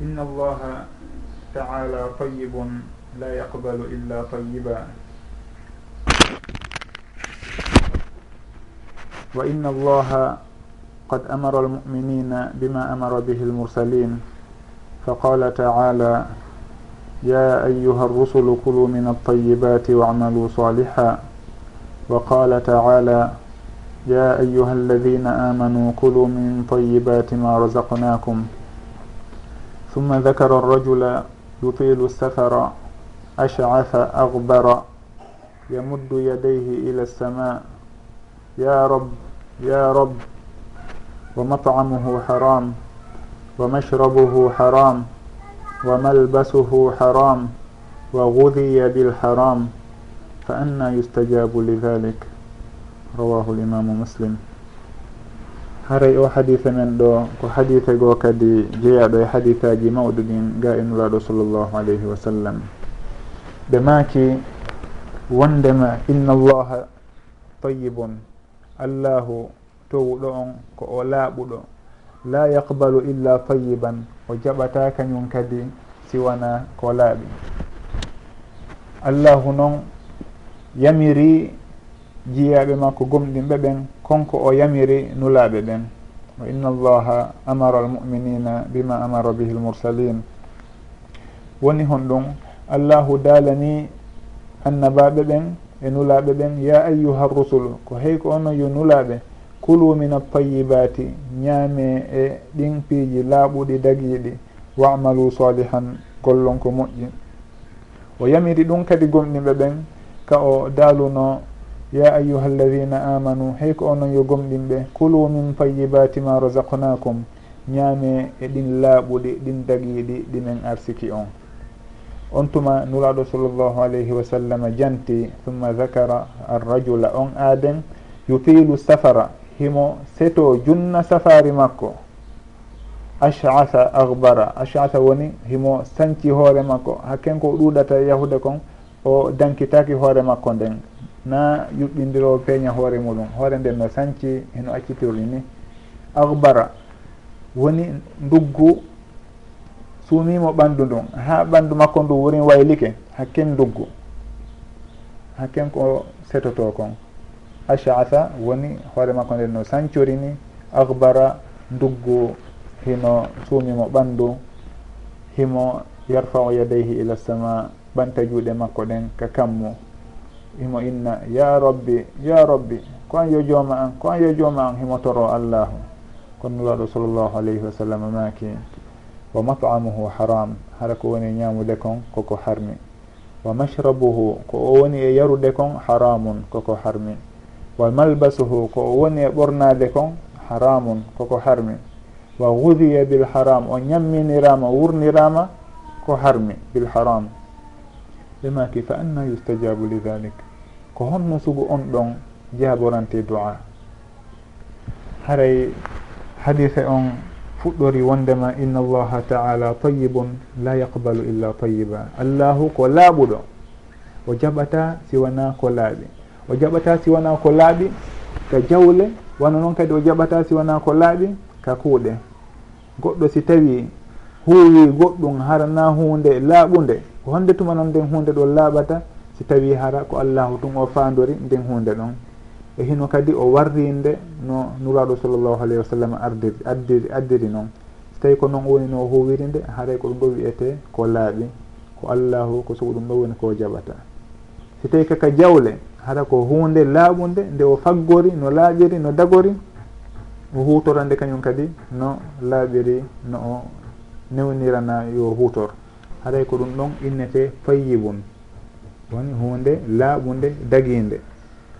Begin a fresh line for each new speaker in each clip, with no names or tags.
inna allaha taala tayibun la yaqbalu illa tayiba wa inna allaha qad amara almuminina bima amara bihi almursalin. Faqala taala ya ayuha الرسل كلوا min الطيبات wacmaluu صالحا وقال تعالى يا أيها الذين آمنوا كلوا من طيبات ما رزقناكم ثم ذكر الرجل يطيل السفر أشعث أغبر يمد يديه إلى السماء يا رب يا رب ومطعمه حرام ومشربه حرام وملبسه حرام وغذي بالحرام فأنى يستجاب لذلك رواه الإمام مسلم. haray o hadise men ɗo ko hadise goo kadi jeeyaɗo e hadisaji mawɗuɗin ga e inulaɗo sallllahu alayhi wa sallam. Ɓe maaki wondema inna allaha tayibun allahu towuɗo on ko o laaɓuɗo la yaqbalu illa tayiban o jaɓata kañum kadi siwana ko laaɓi. Allahu noon yamiri jiyaɓe makko gomɗinɓe ɓen konko o yamiri nulaɓe ɓen. Wa inna allaha amara almuminina bima amara bihi lmursalin woni hon ɗum allahu daalani annabaɓe ɓen e nulaɓe ɓen ya ayuha rusul ko hey ko ono yo nulaɓe kulu min altayibati ñaame e ɗin piiji laaɓuɗi dagiiɗi wamalu salihan gollon ko moƴƴi. O yamiri ɗum kadi gomɗinɓe ɓen ka o daaluno ya ayuha alladina amanu hey ko onon yo gomɗinɓe kulu min tayyibati ma razaqnakum ñaame e ɗin laaɓuɗi ɗin dagiiɗi ɗimen arsiki on. On tuma nuraɗo sallllahu alayhi wa sallam janti summa dakara arrajula on aaden yutilu safara himo seto junna safari makko. Ashasa agbara ashasa woni himo sanci hoore makko. Hakken ko ɗuɗata yahude kon o dankitaki hoore makko nden. na yuɓɓindirowo peeña hoore muɗum. Hoore nden no sañci heno accitirɗi ni. Ahbara woni nduggu suumimo ɓanndu ndun. Ha ɓanndu makko ndu worin waylike hakken nduggu. Hakken ko setoto kon. Ashasa woni hoore makko nden no sañcorini ahbara nduggu hino suumimo ɓanndu. Himo yarfau yadayhi ila sama ɓanta juuɗe makko ɗen ka kammu. himo inna ya rabbi ya rabbi ko an yo jooma an ko an yo jooma an himo toro allahu. Kono nulaɗo sallllahu alayhi wa sallam maaki wa mat'amuhu haram hara ko woni ñaamude kon koko harmi. Wa mashrabuhu ko o woni e yarude kon haramun koko harmi. Wa malbasuhu ko o woni e ɓornade kon haramun koko harmi. Wa gudiya bil haram o ñamminirama wurnirama ko harmi bil haram. ɓe maki fa anna yustajabu li dhalik. Ko honno sugu on ɗon jaaborante du'a. Haray hadise on fuɗɗori wondema inna allaha taala tayibun la yaqbalu illa tayiba allahu ko laaɓuɗo o jaɓata siwana ko laaɓi. O jaɓata siwana ko laaɓi ka jawle wano noon kadi o jaɓata siwana ko laaɓi ka kuuɗe. Goɗɗo si tawi huuwi goɗɗum harana hunde laaɓunde ko honde tuma noon nden hunde ɗo laaɓata si tawi hara ko allahu tum o fandori nden hunde ɗon. E hino kadi o warrinde no nuraɗo sallllahu alayhi wa sallam ardiri addiri addiri noon so tawi ko noon woni no huwiri nde haray ko ɗum ɗo wiyete ko laaɓi ko allahu ko sogo ɗum ɗo woni ko jaɓata. Si tawi kaka jawle hara ko hunde laaɓude nde o faggori no laaɓiri no dagori o hutorande kañum kadi no laaɓiri no o newnirana yo hutor. haɗay ko ɗum ɗon innete fayyibun. Woni hunde laaɓunde daguinde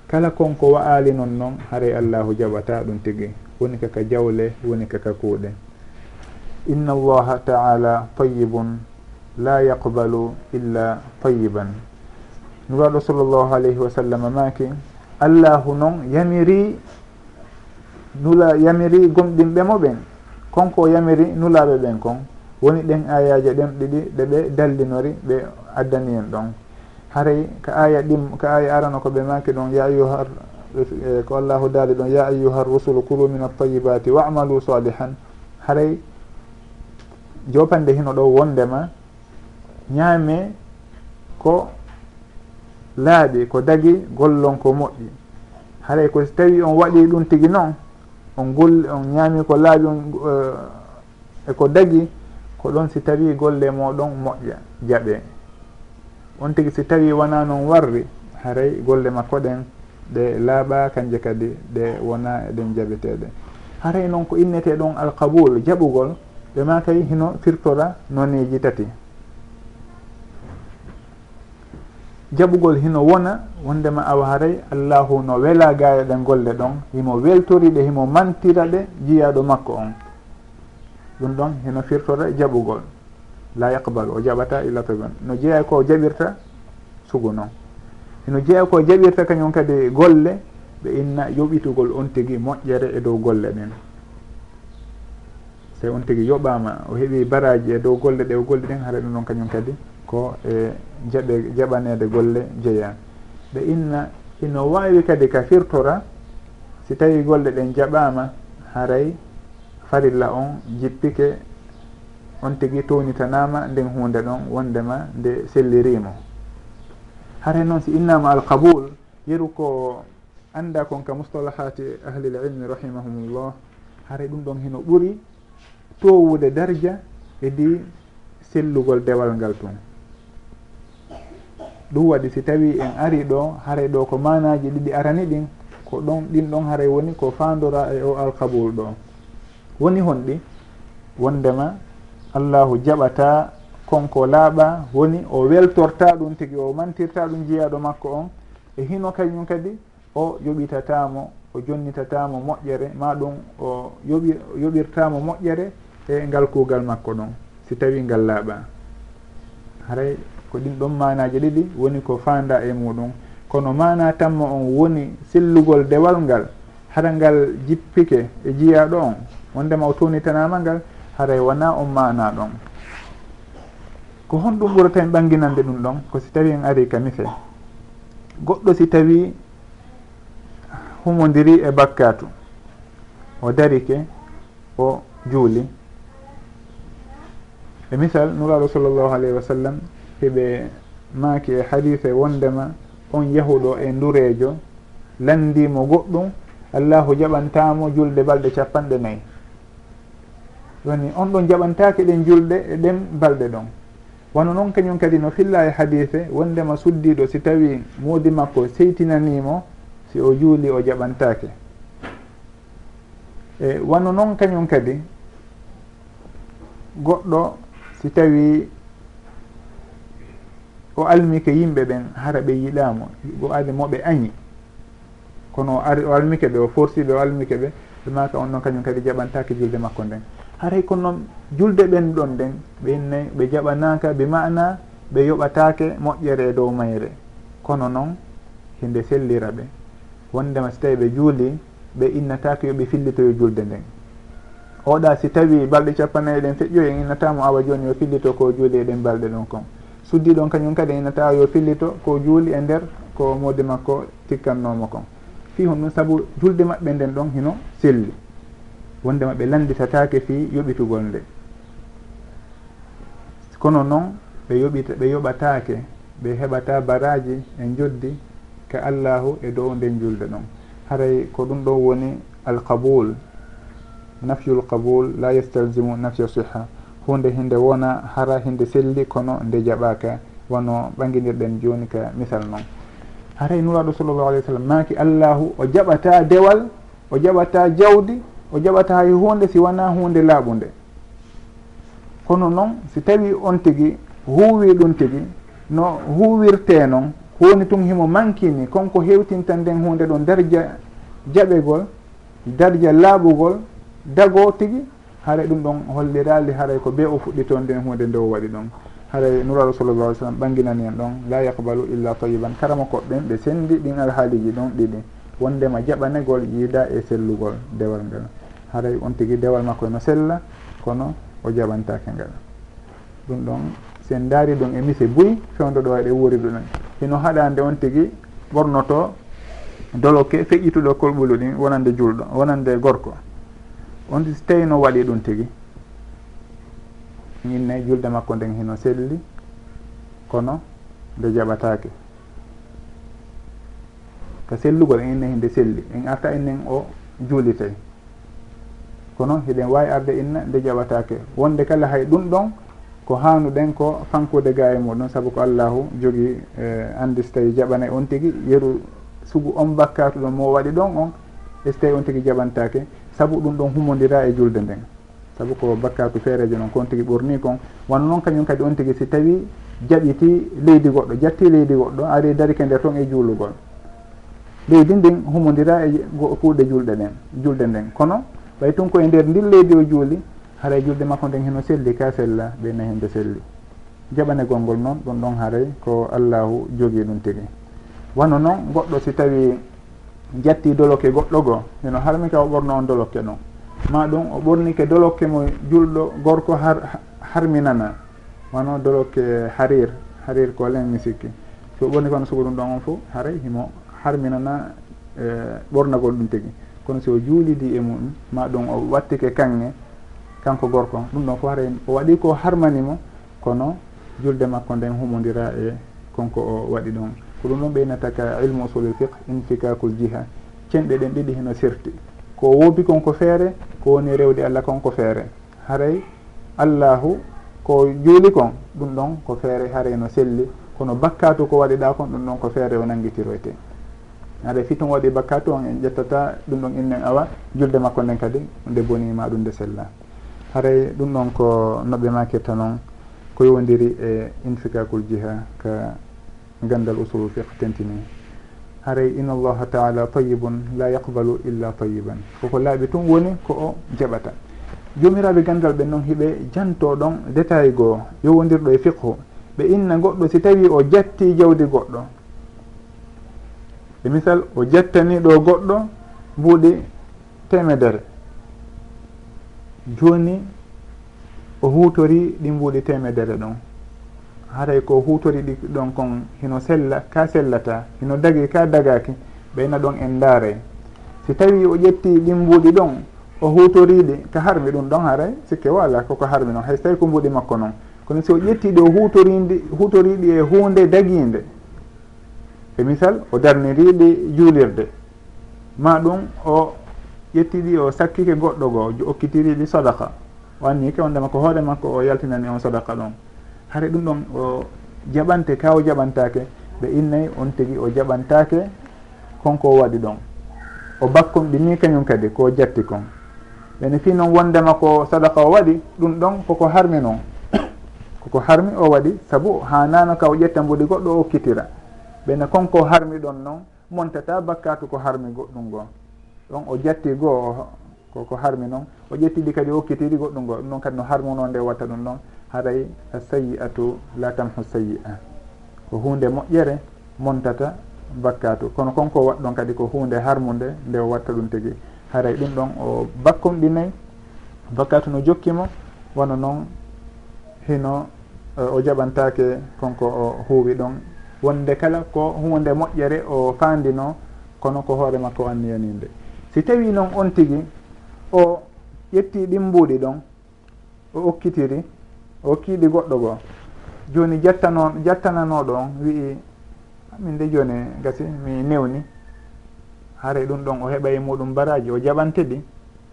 kala konko wa'ali noon noon haray allahu jaɓata ɗum tigi. Woni kaka jawle woni kaka kuuɗe. Inna allaha taala tayibun la yaqbalu illa tayiban nuraɗo sallllahu alayhi wa sallam maki allahu noon yamiri nula yamiri gomɗinɓe mo ɓen konko yamiri nulaɓe ɓen kon. woni ɗen ayaji ɗen ɗiɗi ɗe ɓe dallinori ɓe addani en ɗon. Haray ko aya ɗim ko aya arano koɓe maki ɗon ya ayuhar e, ko allahu daali ɗon ya ayuha rusulu kulu min altayibati wamalu salihan haray jopande hino ɗo wondema ñaame ko laaɓi ko dagi gollon ko moƴƴi. Haray ko tawi on waɗi ɗum tigi noon on gol on ñaami ko laaɓi on e ko dagi ko ɗon si tawi golle moɗon moƴƴa jaɓe. On tigui si tawi wona noon warri haray golle makko ɗen ɗe laaɓa kanje kadi ɗe wona eɗen jaɓeteɗe. Haray noon ko innete ɗon alqaboul jaɓugol ɓe ma kay hino firtora noneji tati. Jaɓugol hino wona wondema awa haray allahu no wela gayaɗen golle ɗon himo weltori ɗe himo mantira ɗe jiyaɗo makko on. ɗum ɗon heno firtore jaɓugol. La yaqbalu o jaɓata illa toban no jeeya ko jaɓirta sugu noon heno jeeya ko jaɓirta kañum kadi golle ɓe inna yoɓitugol on tigui moƴƴere e dow golle ɗen so on tigui yoɓama o heeɓi baraji e dow golle ɗe o golle ɗen haara ɗum ɗon kañum kadi ko e jaɓe jaɓanede golle jeeya. Ɓe inna ino wawi kadi ka firtora si tawi golle ɗen jaɓama haray farilla on jippike on tigui townitanama nden hunde ɗon wondema nde sellirimo. Hare noon si innama alqaboul yeru ko anda kon ka mustalahati ahlil ilmi rahimahumullah hare ɗum ɗon heno ɓuuri towude darja edi sellugol dewal ngal tun ɗum waɗi si tawi en ari ɗo haray ɗo ko manaji ɗiɗi arani ɗin ko ɗon ɗin ɗon haray woni ko fandora e o alkabul ɗo. woni honɗi wondema allahu jaɓata konko laaɓa woni o weltorta ɗum tigi o mantirta ɗum jeeyaɗo makko on e hino kañum kadi o yoɓitatamo o jonnitatamo moƴƴere ma ɗum o yoɓi yoɓirtamo moƴƴere e ngal kuugal makko ɗon si tawi ngal laaɓa. Haray ko ɗin ɗon manaji ɗiɗi woni ko fanda e muɗum. Kono mana tamma on woni sillugol dewal ngal hara ngal jippike e jiyaɗo on wondema o tunitanama ngal haray wona on mana ɗon. Ko honɗum ɓurata en ɓanginande ɗum ɗon ko si tawi en ari ka mise goɗɗo si tawi humodiri e bakkatu o darike o juuli. E misal nuraɗo sallllahu alayhi wa sallam heɓe maaki e hadise wondema on yahuɗo e ndurejo landimo goɗɗum allahu jaɓantamo julde balɗe capanɗe nayyi. woni on ɗon jaɓantake ɗen julɗe e ɗen balɗe ɗon. Wono noon kañum kadi no filla e hadise wondema suddiɗo si tawi moodi makko seytinanimo si o juuli o jaɓantake. E wano noon kañum kadi goɗɗo si tawi o almike yimɓe ɓen hara ɓe yiɗamo o ari moɓe añi. Kono o ari o almike ɓe o forsiɓe o almike ɓe maka on noon kañum kadi jaɓantake julde makko nden. haray kono noon julde ɓen ɗon ɗen ɓenne ɓe jaɓanaka ɓe mana ɓe yoɓatake moƴƴere e dow mayre. Kono noon hinde sellira ɓe. Wondema so tawi ɓe juuli ɓe innatake yoɓe fillitoyo julde nden. Oɗa si tawi balɗe capannayyi ɗen feƴƴoy en innatamo awa joni yo fillito ko juuli e ɗen balɗe ɗon kon. Suddi ɗon kañum kadi innata yo fillito ko juuli e nder ko modi makko tikkannomo kon. Fi hon ɗum saabu julde maɓɓe nden ɗon hino selli. wondema ɓe landitatake fi yoɓitugol nde. Kono noon ɓe yoɓita ɓe yoɓatake ɓe heɓata baraji e joddi ka allahu e dow nden julde ɗon haray ko ɗum ɗo woni alqabul nafyul qabul la yestalzimu nafya siha. Hunde hinde wona hara hinde selli kono nde jaɓaka wono ɓagidirɗen joni ka misal noon haray nuraɗo sallllahu alih w sallam maki allahu o jaɓata dewal o jaɓata jawdi o jaɓata hay hunde si wona hunde laaɓunde. Kono noon si tawi on tigi huuwi ɗum tigi no huuwirte noon honi tun himo mankini konko hewtinta nden hunde ɗon darja jaɓegol darja laaɓugol dago tigi haara ɗum ɗon hollirali haaray ko be o fuɗɗito nden hunde nde o waɗi ɗon. Haray nuraɗo sallallah alih sallam ɓanginani en ɗon la yaqbalu illa tayiban karama koɓɓen ɓe sendi ɗin alhaaliji ɗon ɗiɗi wondema jaɓanegol yiida e sellugol dewal ngal. haray on tigui dewal makko e no sella kono o jaɓantake ngal ɗum ɗon sen daari ɗum e mise buy fewdo ɗo waɗe wuuridu ɗon. Hino haɗande on tigui ɓornoto doloke feƴƴituɗo kolɓulu ɗin wonande julɗo wonande gorko. On so tawi no waɗi ɗum tigui inne julde makko nden hino selli kono nde jaɓatake ko sellugol en inne hinde selli en arta innen o juulitay. kono heɗen wawi arde inna nde jaɓatake. Wonde kala hay ɗum ɗon ko hanuɗen ko fankude ga e muɗum. Saabu ko allahu jogui e, andi so tawi jaɓana on tigui yeru sugu on bakkatu ɗon mo waɗi ɗon on e so tawi on tigui jaɓantake. Saabu ɗum ɗon humodira e julde nden. Saabu ko bakkatu feerejo noon kon tigui ɓorni kon. Wona noon kañum kadi on tigui si tawi jaɓiti leydi goɗɗo jatti leydi goɗɗo ari darike nder toon e juulugol. Leydi ndin humodira e kuuɗe julɗe ɗen julde nden. Kono ɓay tun koye nder ndin leydi o juuli haray e julde makko nden heno selli ka sella ɓeyna hende selli. Jaɓane golngol noon ɗum ɗon haray ko allahu jogii ɗum tigi. Wano noon goɗɗo si tawi jatti doloke goɗɗo goo heno harmi ka o ɓorno on dolokke ɗon ma ɗum o ɓornike dolokke mo julɗo gorko har harminana. Wano dolokke harir harir ko len mi sikki. So ɓorni kono sugo ɗum ɗon on fo haray himo harminana e, ɓornagol ɗum tigi. kono si o juulidi e muɗum ma ɗum o wattike kanŋe kanko gorko ɗum ɗon fof hara o waɗi ko harmanimo kono julde makko nden humodira e konko o waɗi ɗon ko ɗum ɗon ɓeynata ka ilmu usulul fiqe infikakul jiha. Cenɗe ɗen ɗiɗi heno sirti. Ko woobi konko feere ko woni rewde allah konko feere. Haray allahu ko juuli kon ɗum ɗon ko feere haray no selli. Kono bakkatu ko waɗiɗa kon ɗum ɗon ko feere o nanggitiroyte e haɗa fi ton waɗi bakka on en ƴettata ɗum ɗon innen awa julde makko nden kadi nde bonima ɗum nde sella. Haray ɗum ɗon ko noɓɓe makirta noon ko yowdiri e infikakul jiha ka gandal usulu fiq tentini haray inna allaha taala tayibun la yaqbalu illa tayiban koko laaɓi tun woni ko o jaɓata. Jomiraɓe gandal ɓe noon hiɓe janto ɗon détail goo yowodirɗo e fiqhu. Ɓe inna goɗɗo si tawi o jatti jawdi goɗɗo e misal o ƴettani ɗo goɗɗo mbuuɗi temedere. Joni o hutori ɗi mbuuɗi temedere ɗon. Haray ko hutori ɗi ɗon kon hino sella ka sellata hino dagi ka dagaki ɓeyna ɗon en daaray si tawi o ƴetti ɗin mbuuɗi ɗon o hutoriɗi ka harmi ɗum ɗon haray sikke wala koko harmi noon hay so tawi ko mbuuɗi makko noon kono si o ƴettiɗi o hutoridi hutoriɗi e hunde daguinde e misal o darniriɗi juulirde. Ma ɗum o ƴettiɗi o sakkike goɗɗo goo okkitiriɗi sodaka o anni kewndema ko hoore makko o yaltinani on sodaka ɗon. Hare ɗum ɗon o jaɓante ka o jaɓantake ɓe innayi on tigui o jaɓantake konko waɗi ɗon. O bakkum ɗi ni kañum kadi ko jatti kon. Ɓene fi noon wondema ko sadaka o waɗi ɗum ɗon koko harmi noon. Koko harmi o waɗi saabu ha nano ka o ƴetta mbuɗi goɗɗo o okkitira. ɓena konko harmi ɗon noon montata bakkatu ko harmi goɗɗum goo ɗon o jatti goo koko harmi noon o ƴettiɗi kadi wokkitiɗi goɗɗum goo ɗum noon kadi no harmuno nde watta ɗum noon haray a sayi atu la tamhu sayi a ko hunde moƴƴere montata bakkatu. Kono konko waɗ ɗon kadi ko hunde harmude nde o watta ɗum tigui haray ɗum ɗon o bakkumɗinayi bakkatu no jokkimo wona noon hino eh, o jaɓantake konko o huuwi ɗon wonde kala ko hunde moƴƴere o fandino kono ko hoore makko anniyaninde. Si tawi noon on tigi o ƴetti ɗimbuɗi ɗon o okkitiri o okkiɗi goɗɗo goo joni jattano jattananoɗo on wii min de joni gasi mi newni haare ɗum ɗon o heɓa e muɗum baraji o jaɓante ɗi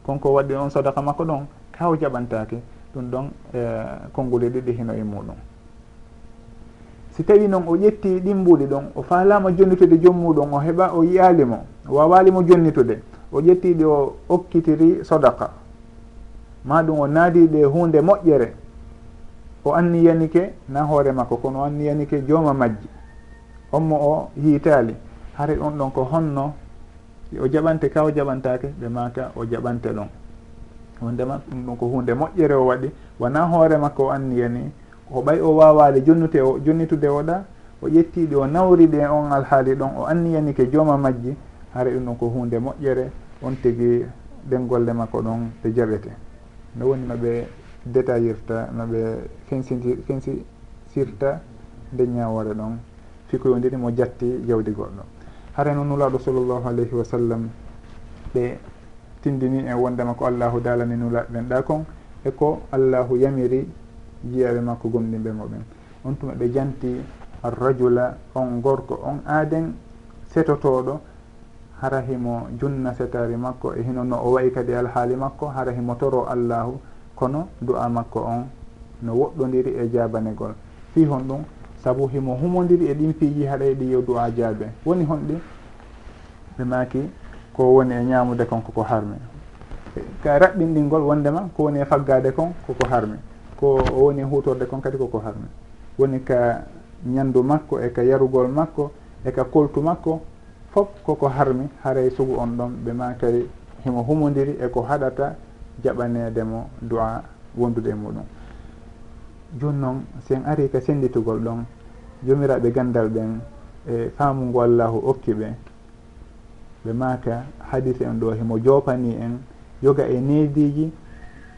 konko waɗi on sodaka makko ɗon ka o jaɓantake ɗum ɗon eh, e konnguli ɗiɗi hino e muɗum. si tawi noon o ƴetti ɗimbuɗi ɗon o falama jonnitude jommuɗon o heɓa o yiyalimo o wawalimo jonnitude o ƴettiɗi o okkitiri sodaka ma ɗum o naadiɗe hunde moƴƴere o anniyanike na hoore makko kono o anniyanike jooma majji. Onmo o yiitaali hare on ɗon ko honno o jaɓante ka o jaɓantake ɓe maka o jaɓante ɗon. Wondema ɗum ɗon ko hunde moƴƴere o waɗi wona hoore makko o anniyani o ɓay o wawali jonnute o jonnitude oɗa o ƴettiɗi o nawriɗi e on alhaali ɗon o anniyanike jooma majji hare ɗum ɗon ko hunde moƴƴere on tigi ɗengolle makko ɗon ɓe jaɓete no woni noɓe détaillirta noɓe fensi fensisirta nde ñawore ɗon. Fikoyodiri mo jatti jawdi goɗɗo. Hare noon nulaɗo sallllahu alayhi wa sallam ɓe tindini e wondema ko allahu dalani nulaɓe ɓen ɗa kon e ko allahu yamiri jeyaɓe makko gomdinɓe moɓen. On tuma ɓe janti arrajula on gorko on aaden setotoɗo hara himo junna setari makko e hinono o wayi kadi alhaali makko hara himo toro allahu kono du'a makko on no woɗɗodiri e jabanegol fi hon ɗum saabu himo humodiri e ɗin piiji haɗa e ɗi yo du'a jaabe. Woni honɗi ɓe maki ko woni e ñamude kon koko harmi ka raɓɓinɗingol wondema ko woni e faggade kon koko harmi ko woni hutorde kon kadi koko harmi woni ka ñandu makko e ka yarugol makko e ka koltu makko fof koko harmi haray sugu on ɗon. Ɓe ma kadi himo humodiri eko haɗata jaɓanedemo du'a wondude e muɗum. Joni noon sen ari ka senditugol ɗon jomiraɓe gandal ɓen e faamugo allahu okki ɓe ɓe maka hadise en ɗo himo jopani en yoga e nediji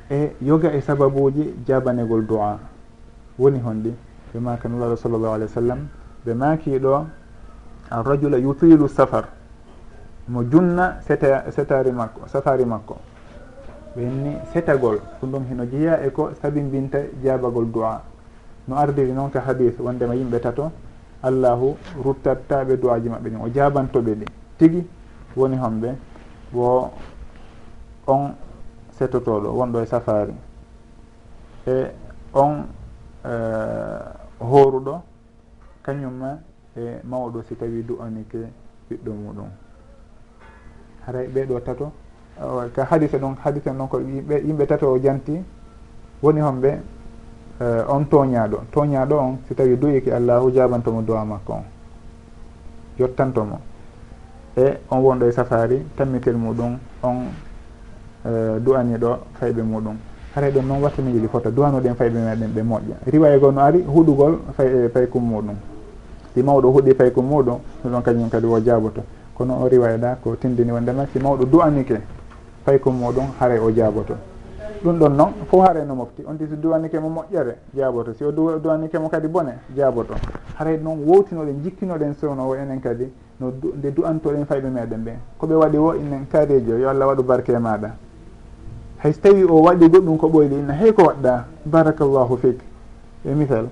e yoga e sababuji jabanegol du'a. Woni honɗi ɓe maka nulaɗo sallllahu alih wa sallam ɓe makiɗo arrajula yutilu safar mo junna seta setari makko safari makko. Ɓenni setagol ɗum ɗum hino jeeya e ko sabimbinta jabagol du'a. No ardiri noon ka hadis wondema yimɓe tato allahu ruttattaɓe duaji maɓɓe ɗin o jabantoɓe ɗi. Tigui woni homɓe wo on settotoɗo wonɗo e safari. E on e, horuɗo kañumma e mawɗo si tawi du'anike ɓiɗɗo muɗum. Haray ɓeɗo tato ka hadise ɗon hadise ɗon ko yimɓe yimɓe tato o janti woni homɓe e, on toñaɗo. Toñaɗo on si tawi duyiki allahu jabantomo duwa makko on. Yottantomo. E on wonɗo e safari tammitel muɗum on Eh, du'aniɗo fayɓe muɗum. Haray e ɗum noon watta mi fota duwanuɗen fayɓe meɗen ɓe moƴƴa. Riwaya goo no ari huɗugol fay eh, faykum muɗum. Si mawɗo huuɗi faykum muɗum ɗon kañum kadi wo jaaboto. Kono o riwayɗa ko tindini wondema si mawɗo du'anike paykum muɗum haray o jaaboto. Ɗum ɗon noon fo haray no mofti on ti so duwanike mo moƴƴere jaaboto. Si o duwanike mo kadi bone jaaboto. Haray noon wowtinoɗen jikkinoɗen sownowo enen kadi no nde du'antoɗen fayɓe meɗen ɓen koɓe waɗi wo inen kaarejo yo allah waɗu barke e maɗa hayso tawi o waɗi goɗɗum ko ɓoyde inna hey ko waɗɗa barakallahu fik. E misal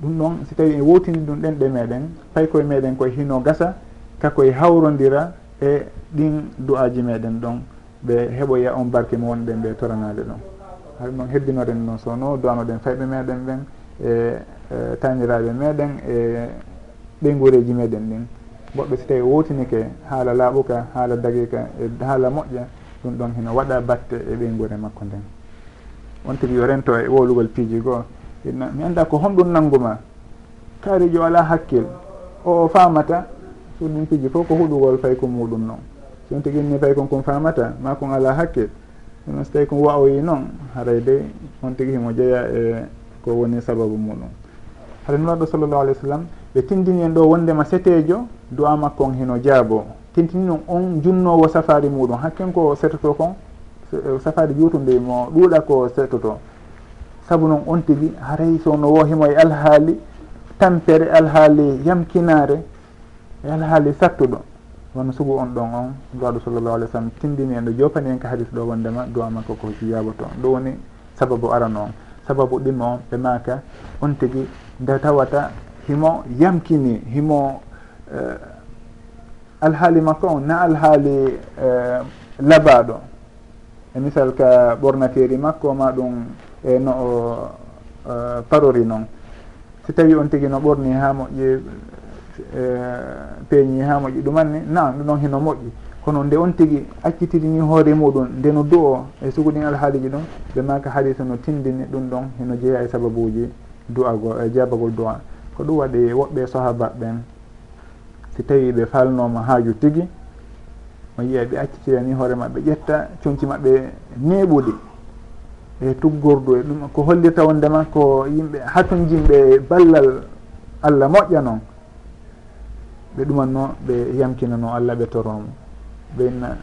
ɗum ɗon si tawi en wowtini ɗum ɗen ɗe meɗen fay koye meɗen koye hino gasa kakoye hawrodira e ɗin du'aji meɗen ɗon ɓe heɓoya on barke mo wonɗen ɓe toranade ɗon. Haɗum noon heddinoɗen noon sowno duwanoɗen fayɓe meɗen ɓen e, e taniraɓe meɗen e ɓeygureji meɗen ɗin. Goɗɗo si tawi wotinike haala laaɓuka haala dagika e haala moƴƴa ɗum ɗon hino waɗa batte e ɓeygure makko nden. On tigui yo rento e wolugol piiji goo mi anda ko honɗum nangguma kaarijo ala hakkil o o famata so ɗum piiji fof ko huɗugol fayko muɗum noon so on tiguinni fay kon kon famata ma kon ala hakkil ɗum so tawi kon wawoyi noon haray de on tigui himo jeeya e ko woni sababu muɗum. Haɗa nuraɗo sallllahu alih w sallam ɓe tindini en ɗo wondema setejo du'a makko on hino jaabo tentini noon on junnowo safari muɗum. Hakken ko settoto kon eh, safari juutude mo ɗuuɗa ko setoto saabu noon on tigi haray sowno wohimo e alhaali tampere alhaali yamkinare e alhaali sattuɗo. Wono sugu on ɗon on duwaɗo sallllahu alih w sallam tindini en ɗo jopani en ka hadis ɗo wondema duwa makko ko jiyaboto ɗo woni sababu arano on sababu ɗima on ɓe maka on tigi nde tawata himo yamkini himo uh, alhaali makko on na alhaali e, labaɗo e misal ka ɓornateri makko ma ɗum e no o e, parori noon si tawi on tigi no ɓorni ha moƴƴi e, peeñi ha moƴƴi ɗumanni nan ɗum ɗon hino moƴƴi. Kono nde on tigi accitirini hoore muɗum nde no du o e suguɗin alhaaliji ɗum ɓe maka haalisa no tindini ɗum ɗon hino jeeya e sababuji du'ago e jabagol du'a. Ko ɗum waɗi woɓɓe sahaba ɓen. si tawi ɓe falnoma haaju tigui o yiya ɓe accitirani hoore maɓɓe ƴetta conki maɓɓe neɓuɗi e tuggordu e ɗum ko hollirta wondema ko yimɓe hatun jimɓe ballal allah moƴƴa noon ɓe ɗumanno ɓe yamkinano allah ɓe toromo. Ɓenna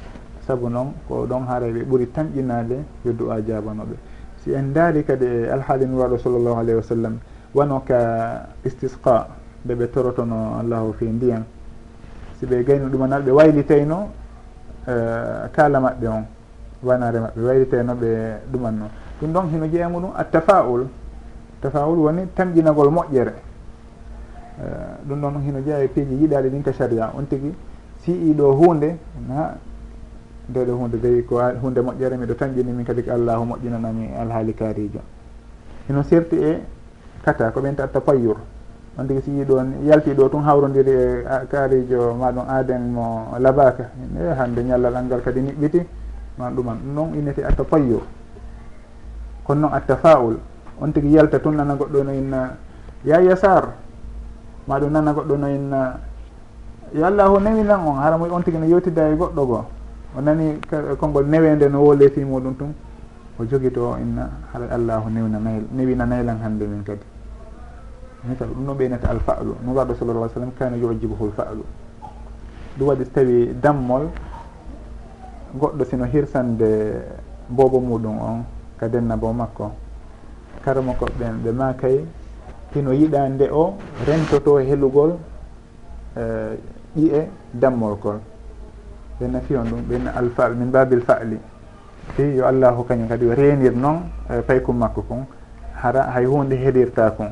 saabu noon ko ɗon haaray ɓe ɓuuri tamƴinade yo du'a jabanoɓe. Si en daari kadi e alhaali nuraɗo sallllahu alayhi wa sallam wano ka istisqa ɓeɓe torotono allahu fi ndiyan si ɓe gayno ɗumanal ɓe wayliteyno e, kala maɓɓe on wanare maɓɓe wayliteyno ɓe ɗumanno. Ɗum ɗon hino jeeya muɗum a tafaul woni tamƴinagol moƴƴere. E, ɗum ɗon hino jeeya e piiji yiɗali ɗin ka saria on tigui si i ɗo hunde ha nde ɗo hunde dewi ko hunde moƴƴere miɗo tamƴini min kadi ko allahu moƴƴinanami alhaali kaarijo hino serti e kata ko ɓenta tatta payyur on tigui si yii yalti ɗo tun hawrodiri e kaarijo maɗum aden mo labaka e hande ñallal angal kadi niɓɓiti. Ma ɗuman ɗum noon innete atta payyo kono noon atta faul on tigui yalta tun nana goɗɗo no inna ya yasar maɗum nana goɗɗo no inna yo allahu newinan on. Hara moy on tigui no yewtida e goɗɗo goo o nani konngol newede no woleti muɗum tun. O joguito inna hara allahu newina nayl newina naylan hande min kadi. hikka ɗum no ɓeynata alfalu. No waɗa sallallah ai sallam kana yujibuhu lfalu ɗum waɗi so tawi dammol goɗɗo sino hirsande bobo muɗum on ka denna bo makko. Kara makko ɓen ɓe makay hino yiɗa nde o rentoto helugol e, ƴi'e uh, dammol kol. Ɓenna fiyon ɗum ɓenna alfal min babil fa'li. Fi yo allahu kañum kadi renir noon e, paykum makko kon hara hay hunde heɗirta kon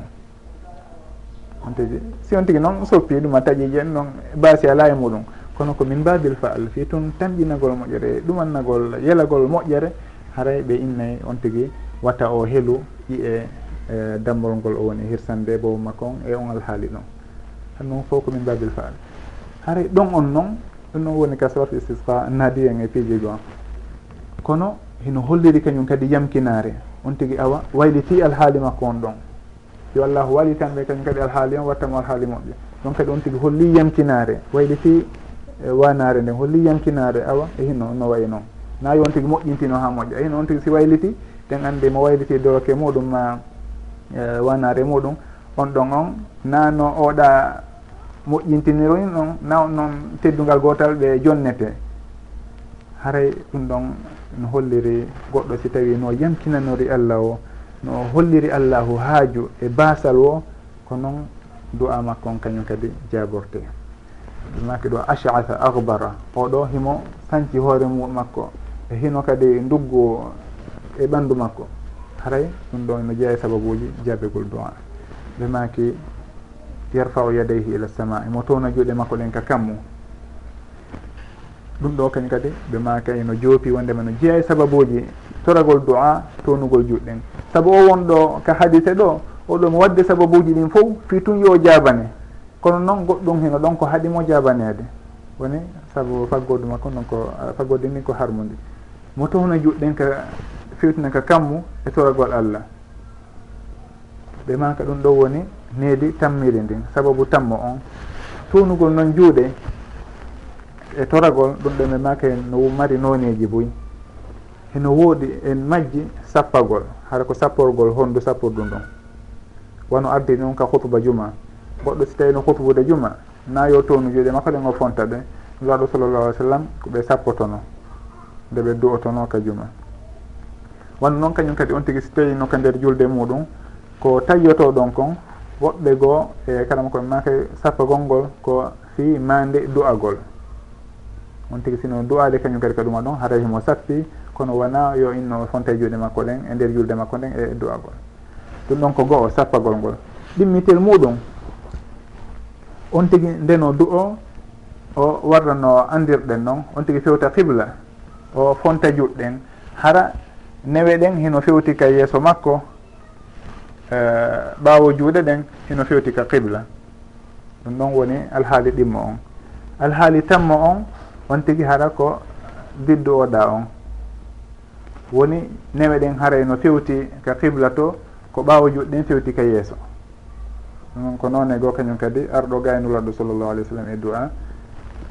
hantaji si on tigui noon soppi e ɗum a taƴi jen noon baasi ala e muɗum. Kono ko min babil faal fi toon tamƴinagol moƴƴere ɗumannagol yelagol moƴƴere haray ɓe innay on tigui watta o heelu ƴiye e, e dammol ngol o woni hirsande bowo makko on e on alhaali ɗon han noon fof komin babil faal. Haray ɗon on noon ɗum noon woni ka sorte istisqa naadi en e piijigo on kono hino holliri kañum kadi yamkinare on tigui awa wayliti alhaali makko on ɗon. yo allahu waali tan kañum kadi alhaali on wattamo alhaali moƴƴe ɗon kadi on tigi holli yamkinare wayde fi e wanare nde holli yamkinare awa e hino no wayi noon. Na yo on tigi moƴƴintino ha moƴƴa. E hino on tigi si wayliti ten andi mo wayliti e doroke muɗum ma wanare muɗum on ɗon on nano oɗa moƴƴintiniroy noon na on noon teddugal gotal ɓe jonnete. Haray ɗum ɗon no holliri goɗɗo si tawi no yamkinanori allah o. no holliri allahu haaju e basal o ko noon du'a makko on kañum kadi jaborte ɗumaki ɗo achatha akbara oɗo himo sanci hoore mu makko e hino kadi nduggu e ɓanndu makko. Haray ɗum ɗo no jeeya e sababuji jabegol du'a. Ɓe maki yarfau yadayhi ila sama emo towna juuɗe makko ɗen ka kammu. Ɗum ɗo kañum kadi ɓe maka eno joopi wondema no jeeya e sababuji toragol du'a townugol juɗɗen. Saabu o wonɗo ka hadise ɗo oɗon wadde sababuji ɗin fof fi tun yo jabane kono noon goɗɗum hino ɗon ko haɗimo jabanede woni saabu faggodu makko noon ko faggode ni ko harmude mo tohno juɗɗen ka fewtina ka kammu e toragol allah. Ɓe maka ɗum ɗo woni needi tammiri ndin. Sababu tammo on. Tunugol noon juuɗe e toragol ɗum ɗo ɓe maka no mari noneji boyi eno woodi en majji sappagol hara ko sapporgol honndu sapporɗum ɗon wano ardi noon ka hutuba juma. Goɗɗo si tawi no hutubude juma nayo townu juuɗe makko ɗen o fonta ɓe nuraɗo sallallah alih w sallam ko ɓe sappotono nde ɓe du'otono ka juma. Wonno noon kañum kadi on tigui so tawino ka nder julde muɗum ko tayyoto ɗon kon woɓɓe goo e karama koɓe maka sappagol ngol ko fi mande du'agol. On tigui sino du'ade kañum kadi ka ɗuma ɗon haray himo sappi kono wona yo inno fonta juuɗe makko ɗen e nder julde makko nden e du'agol ɗum ɗon ko goho sappagol ngol. Ɗimmitel muɗum on tigui ndeno du o o warrano andirɗen noon on tigui fewta qibla o fonta juɗɗen. Hara newe ɗen hino fewti ka yeeso makko eh, ɓaawo juuɗe ɗen hino fewti ka qibla. Ɗum ɗon woni alhaali ɗimmo on. Alhaali tammo on on tigui hara ko biddu oɗa on. woni newe ɗen haray no fewti ka qibla to ko ɓaawo juuɗe ɗen fewti ka yeeso. Ɗum ko noon e goo kañum kadi arɗo gaynulaɗo sallllahu alih w sallam e du'a.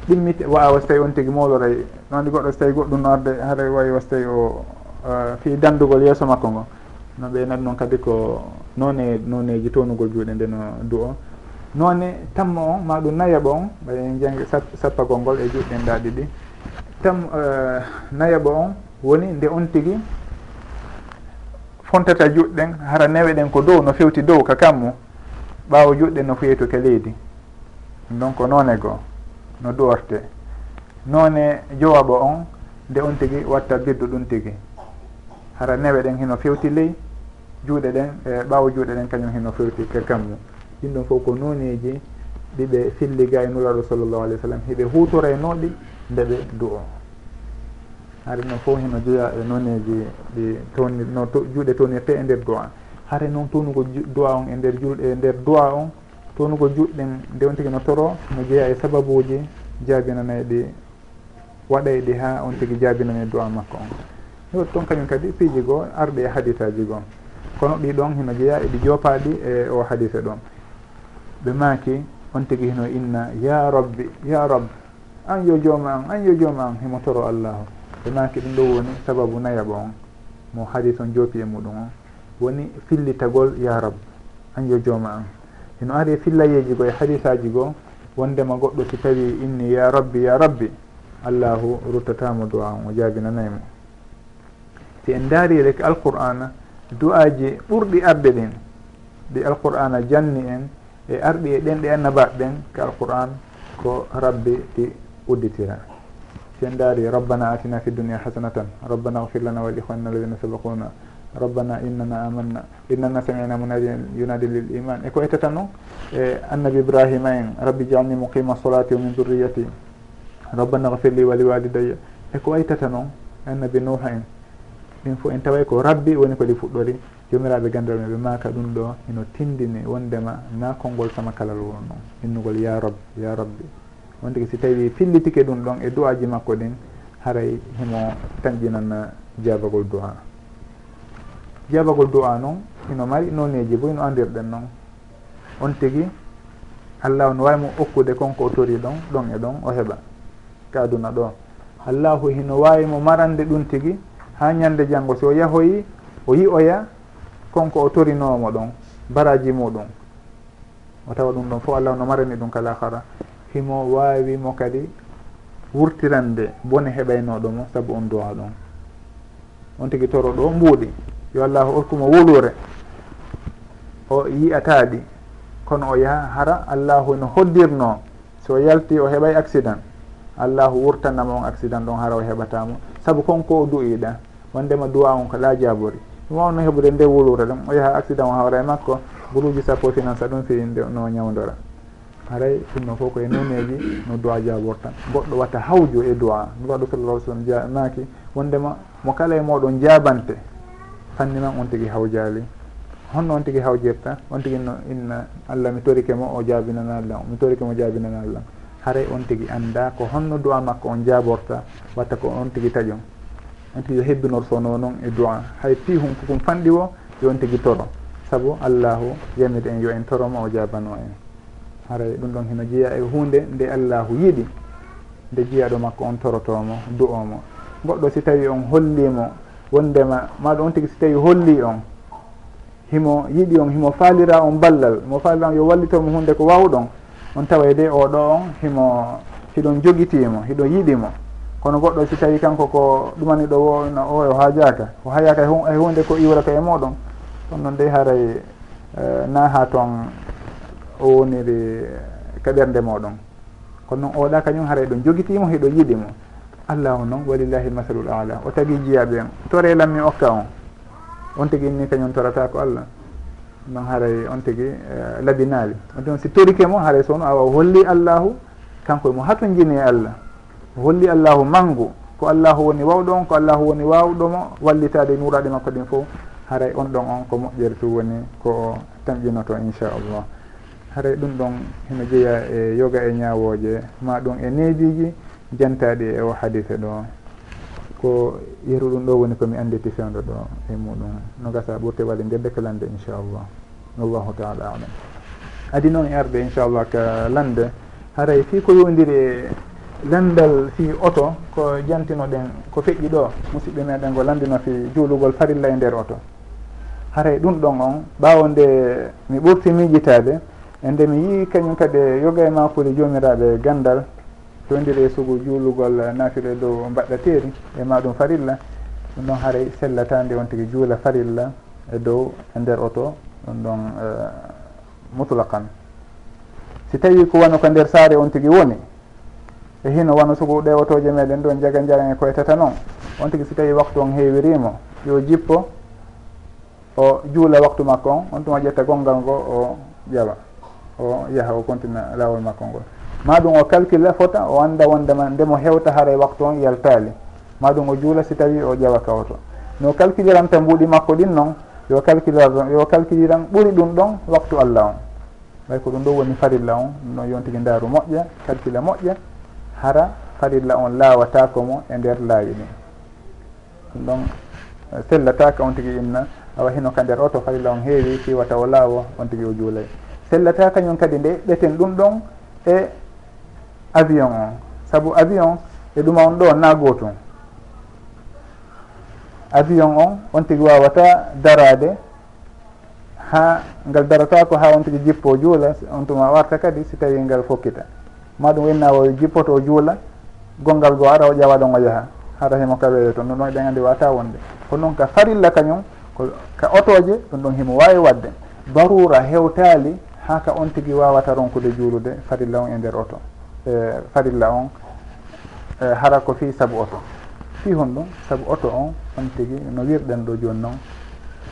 Ɗimmite wawa so tawi on tigui mawloray noon goɗɗo so tawi goɗɗum no arde haara wawi wasa tawi o fi dandugol yeeso makko ngo. No ɓeynat noon kadi ko noone nooneji townugol juuɗe nde no du o noone tammo on ma ɗum nayaɓo on ɓay en sappagol ngol e juuɗɗen ɗen ɗiɗi. Tam nayaɓo on woni nde on tigi fontata juɗɗen hara newe ɗen ko dow no fewti dow ka kammu ɓaawo juɗɗe no fuyetu ke leydi donc noone goo no duworte noone jowaɓo on nde on tigi watta biddu ɗum tigi. Hara newe ɗen hino fewti ley juuɗe ɗen e ɓaawo juuɗe ɗen kañum hino fewti ke kammu. Ɗin ɗon fof ko noneji ɗiɓe filliga e nulaɗo sallllahu alih w sallam hiɓe hutoraynoɗi nde ɓe du'o. haare noon fof heno joya e noneji ɗi towni no juuɗe townirte e nder duwa haare noon townugo duwa on e nder julɗe e nder duwa on townugo juɗɗen nde on tigi no toro no jeeya e sababuji jaabinanayi ɗi waɗay ɗi ha on tigui jaabinani duwa makko on. Yot toon kañum kadi piiji goo arɗi e haditaji goo. Kono ɗi ɗon hino jeeya eɗi joopaɗi e o hadise ɗon. Ɓe maaki on tigui hino inna ya rabbi ya rabb an yo jooma an an yo jooma an himo toro allahu. e manki ɗum ɗo woni sababu nayaba on mo hadis on joopi e muɗum on. Woni fillitagol ya rab an yo jooma an eno ari e fillayeji go e hadisaji goo wondema goɗɗo si tawi inni ya rabbi ya rabbi allahu ruttatamo duwa on o jaabinanaymo si en daari rek alqur'ana du'aji ɓurɗi arde ɗin ɗi alqur'ana janni en e arɗi e ɗen ɗe annabaɓe ɓen ko alqur'an ko rabbi ɗi udditira. sen daari rabbana atina fi dunia hasanatan rabbana gfir lana wa lihwanna alladina sabakuna rabbana innana amanna innana samina munadin yunadi lil iman. E ko e ettata noon e annabi ibrahima en rabbi jalni muqima solati wa min durriyati rabbana gfir li wa liwalidaya e ko waytata noon annabi nuha en ɗin fo en taway ko rabbi woni ko ɗi fuɗɗori jomiraɓe gandal men ɓe maka ɗum ɗo ino tindini wondema na konngol sama kalal won noon innugol ya rab ya rabbi. on tigi si tawi fillitike ɗum ɗon e duwaji makko ɗin haray himo tañƴinana jabagol du'a. Jabagol du'a noon ino mari noneji bo ino andirɗen noon on tigi allah no wawimo okkude konko o tori ɗon ɗon e ɗon o heɓa. Ka aduna ɗo. Allahu hino wawimo marande ɗum tigi ha ñande janggo so yahoyi o yi'oya konko o torinomo ɗon baraji muɗum. O tawa ɗum ɗon fof allah no marani ɗum kala hara. himo wawimo kadi wurtirande bone heɓaynoɗomo saabu on duwa ɗon. On tigui toro ɗo mbuuɗi. Yo allahu okkumo wolure. O yiyataɗi kono o yaaha hara allahu no hoddirno so yalti o heɓay accident. Allahu wurtanama on accident ɗon hara o heɓatamo. Saabu konko o duyiɗa wondema duwa on ko la jabori ɗum wawno heɓude nde wolure ɗum. O yaaha accident o hawra e makko. Guluji sappo finance ɗum fi no ñawdora haray sunno fof koye nuneji no duwa jabortan goɗɗo watta hawjo e duwa nuraɗo sallah sallam naaki wondema mo kala e moɗon jabante fanni man on tigui hawjali honno on tigui hawjirta on tigui no inna allah mi torike mo o jabinanallam mi torike mo jabinanallam haray on tigui anda ko honno duwa makko on jaborta watta ko on tigui taƴon. On tigui yo hebbinor sono noon e duwa hay pi hum fokom fanɗi o yo on tigui toro. Saabu allahu yamir en yo en toroma o jabano en. haray ɗum ɗon hino jeeya e hunde nde allahu yiɗi. Nde jeeyaɗo makko on torotomo du omo goɗɗo si tawi on hollimo wondema maɗum on tigui si tawi holli on himo yiɗi on himo faalira on ballal mo faalira on yo wallitomo hunde ko wawɗon on tawa de oɗo on himo hiɗon jogitimo hiɗon yiɗimo kono goɗɗo si tawi kanko ko ɗumaniɗo wona o o hajaka o hayaka e hunde e ko iwrata e moɗon ɗon noon de haray eh, na ha toon o woniri eh, kaɓerde moɗon. Kono noon oɗa kañum haara e ɗo jogitimo heɗo yiɗimo. Allah o noon walillahi masalul ala o tagui jiyaɓe en to relan okka on. On tigui inni kañum torata ko allah. Noon haray on tigi eh, labinali on tigi si torike mo haray sowno awa holli allahu kanko mo hato jini e allah. Holli allahu manggu ko allahu woni wawɗo on ko allahu woni wawɗomo wallitade nuraɗe makko ɗin fo haray on ɗon on ko moƴƴere tu woni ko tamƴinoto inchallah haray ɗum ɗon hino jeeya e yoga e ñawoje ma ɗum e neediji jantaɗi e o hadise ɗo. Ko yeru ɗum ɗo woni komi anditi fewdo ɗo e muɗum. No gasa ɓurte waɗi ndedde ko inchallah. Wallahu taala alam. Adi noon e arde inchallah ka lande. Haray fi ko yowdiri e landal fi oto ko jantinoɗen ko feƴƴi ɗo musidɓe meɗen ko landino fi juulugol farilla e nder oto. Haray ɗum ɗon on ɓawo nde mi ɓurti miijitade e nde mi yii kañum kadi e yoga e makude jomiraɓe e gandal tondiri e sugu juulugol nafire dow mbaɗɗateri e maɗum farilla. Ɗum ɗon haray sellatande on tigui juula farilla e dow e nder oto ɗum ɗon eh, mutlaqan. Si tawi ko wano ko nder saare on tigui woni e hino wano sugu ɗe otoje meɗen ɗon jaga jaran e koytata noon on tigui si tawi waktu on heewirimo yo jippo o juula waktu makko on on tuma ƴetta gongal ngo o ƴawa o yaha o continue lawol makko ngol. Ma ɗum o calcule fota o anda wondema ndemo hewta haara e waktu on yaltali. Ma ɗum o juula si tawi o ƴewa kaw to no calculiranta mbuuɗi makko ɗin noon yo calculiran yo calculiran ɓuri ɗum ɗon waktu allah on. Ɓay ko ɗum ɗo woni farilla on ɗum ɗon yon tigui ndaaru moƴƴa calcule moƴƴa hara farilla on laawatako mo e nder laawi ɗin. Ɗum ɗon eh, sellataka on tigui inna awa hino ka nder oto farilla on heewi fiwata o laawo on tigui o juulay. sellata kañum kadi nde ɓeten ɗum ɗon e avion on saabu avion e ɗuma on ɗo na gootum avion on on tigi wawata darade ha ngal darata ko ha on tigi jippo juula on tuma warta kadi si tawi ngal fokkita. Ma ɗum wayna o jippoto juula gongal goo ara o ƴawa ɗon o yaaha hara himo kaweyo to ɗum ɗon eɗen andi wata wonde. Kono noon ka farilla kañum ko ka otoje ɗum ɗon himo wawi wadde. Barura hewtali ha ka on tigui wawata ronkude juulude farilla on e nder oto. E farilla on e hara ko fi saabu oto. Fi hon ɗum saabu oto on on tigui no wirɗen ɗo joni noon.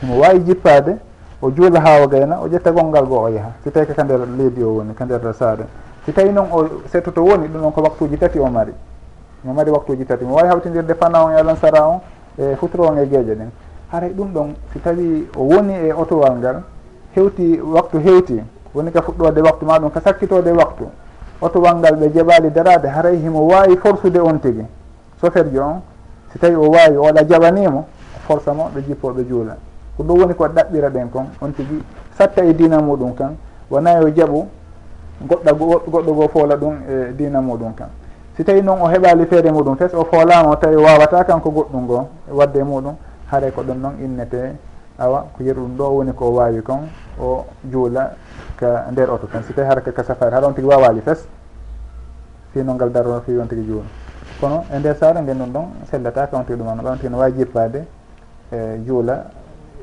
Omo wawi jippade o juula ha o gayna o ƴetta gongal goo o yaaha si tawi kaka nder leydi o woni ka nder saare si tawi noon o settoto woni ɗum noon ko waktuji tati o mari. Mo mari waktuji tati. Mo wawi hawtidirde fana on e alansara on e futuro on e gueeje ɗen haray ɗum ɗon si tawi o woni e otowal ngal hewti waktu hewti woni ka fuɗɗode waktu ma ɗum ka sakkitode waktu. Otowal ngal ɓe jaɓali darade haray himo wawi forsude on tigui soferjo on si tawi o wawi oɗa jaɓanimo force mo ɓe jippoɓe juula. Ko ɗum woni ko ɗaɓɓira ɗen kon on tigui satta e dina muɗum kan. Wona yo jaaɓu goɗɗa goɗɗo goo foola ɗum e dina muɗum kan. Si tawi noon o heɓali feere muɗum fes o foolama o tawi wawata kanko goɗɗum ngoo e wadde muɗum haare ko ɗon noon innete awa ko yeru ɗum ɗo woni ko wawi kon o juula ka nder oto tan. Si tawi hara kaka safari haɗa on tigui wawali fes fino ngal darono fi on tigui juulo kono e nder saare nden ɗum ɗon sellata ka on tigui ɗum on tigui no wawi jippade e juula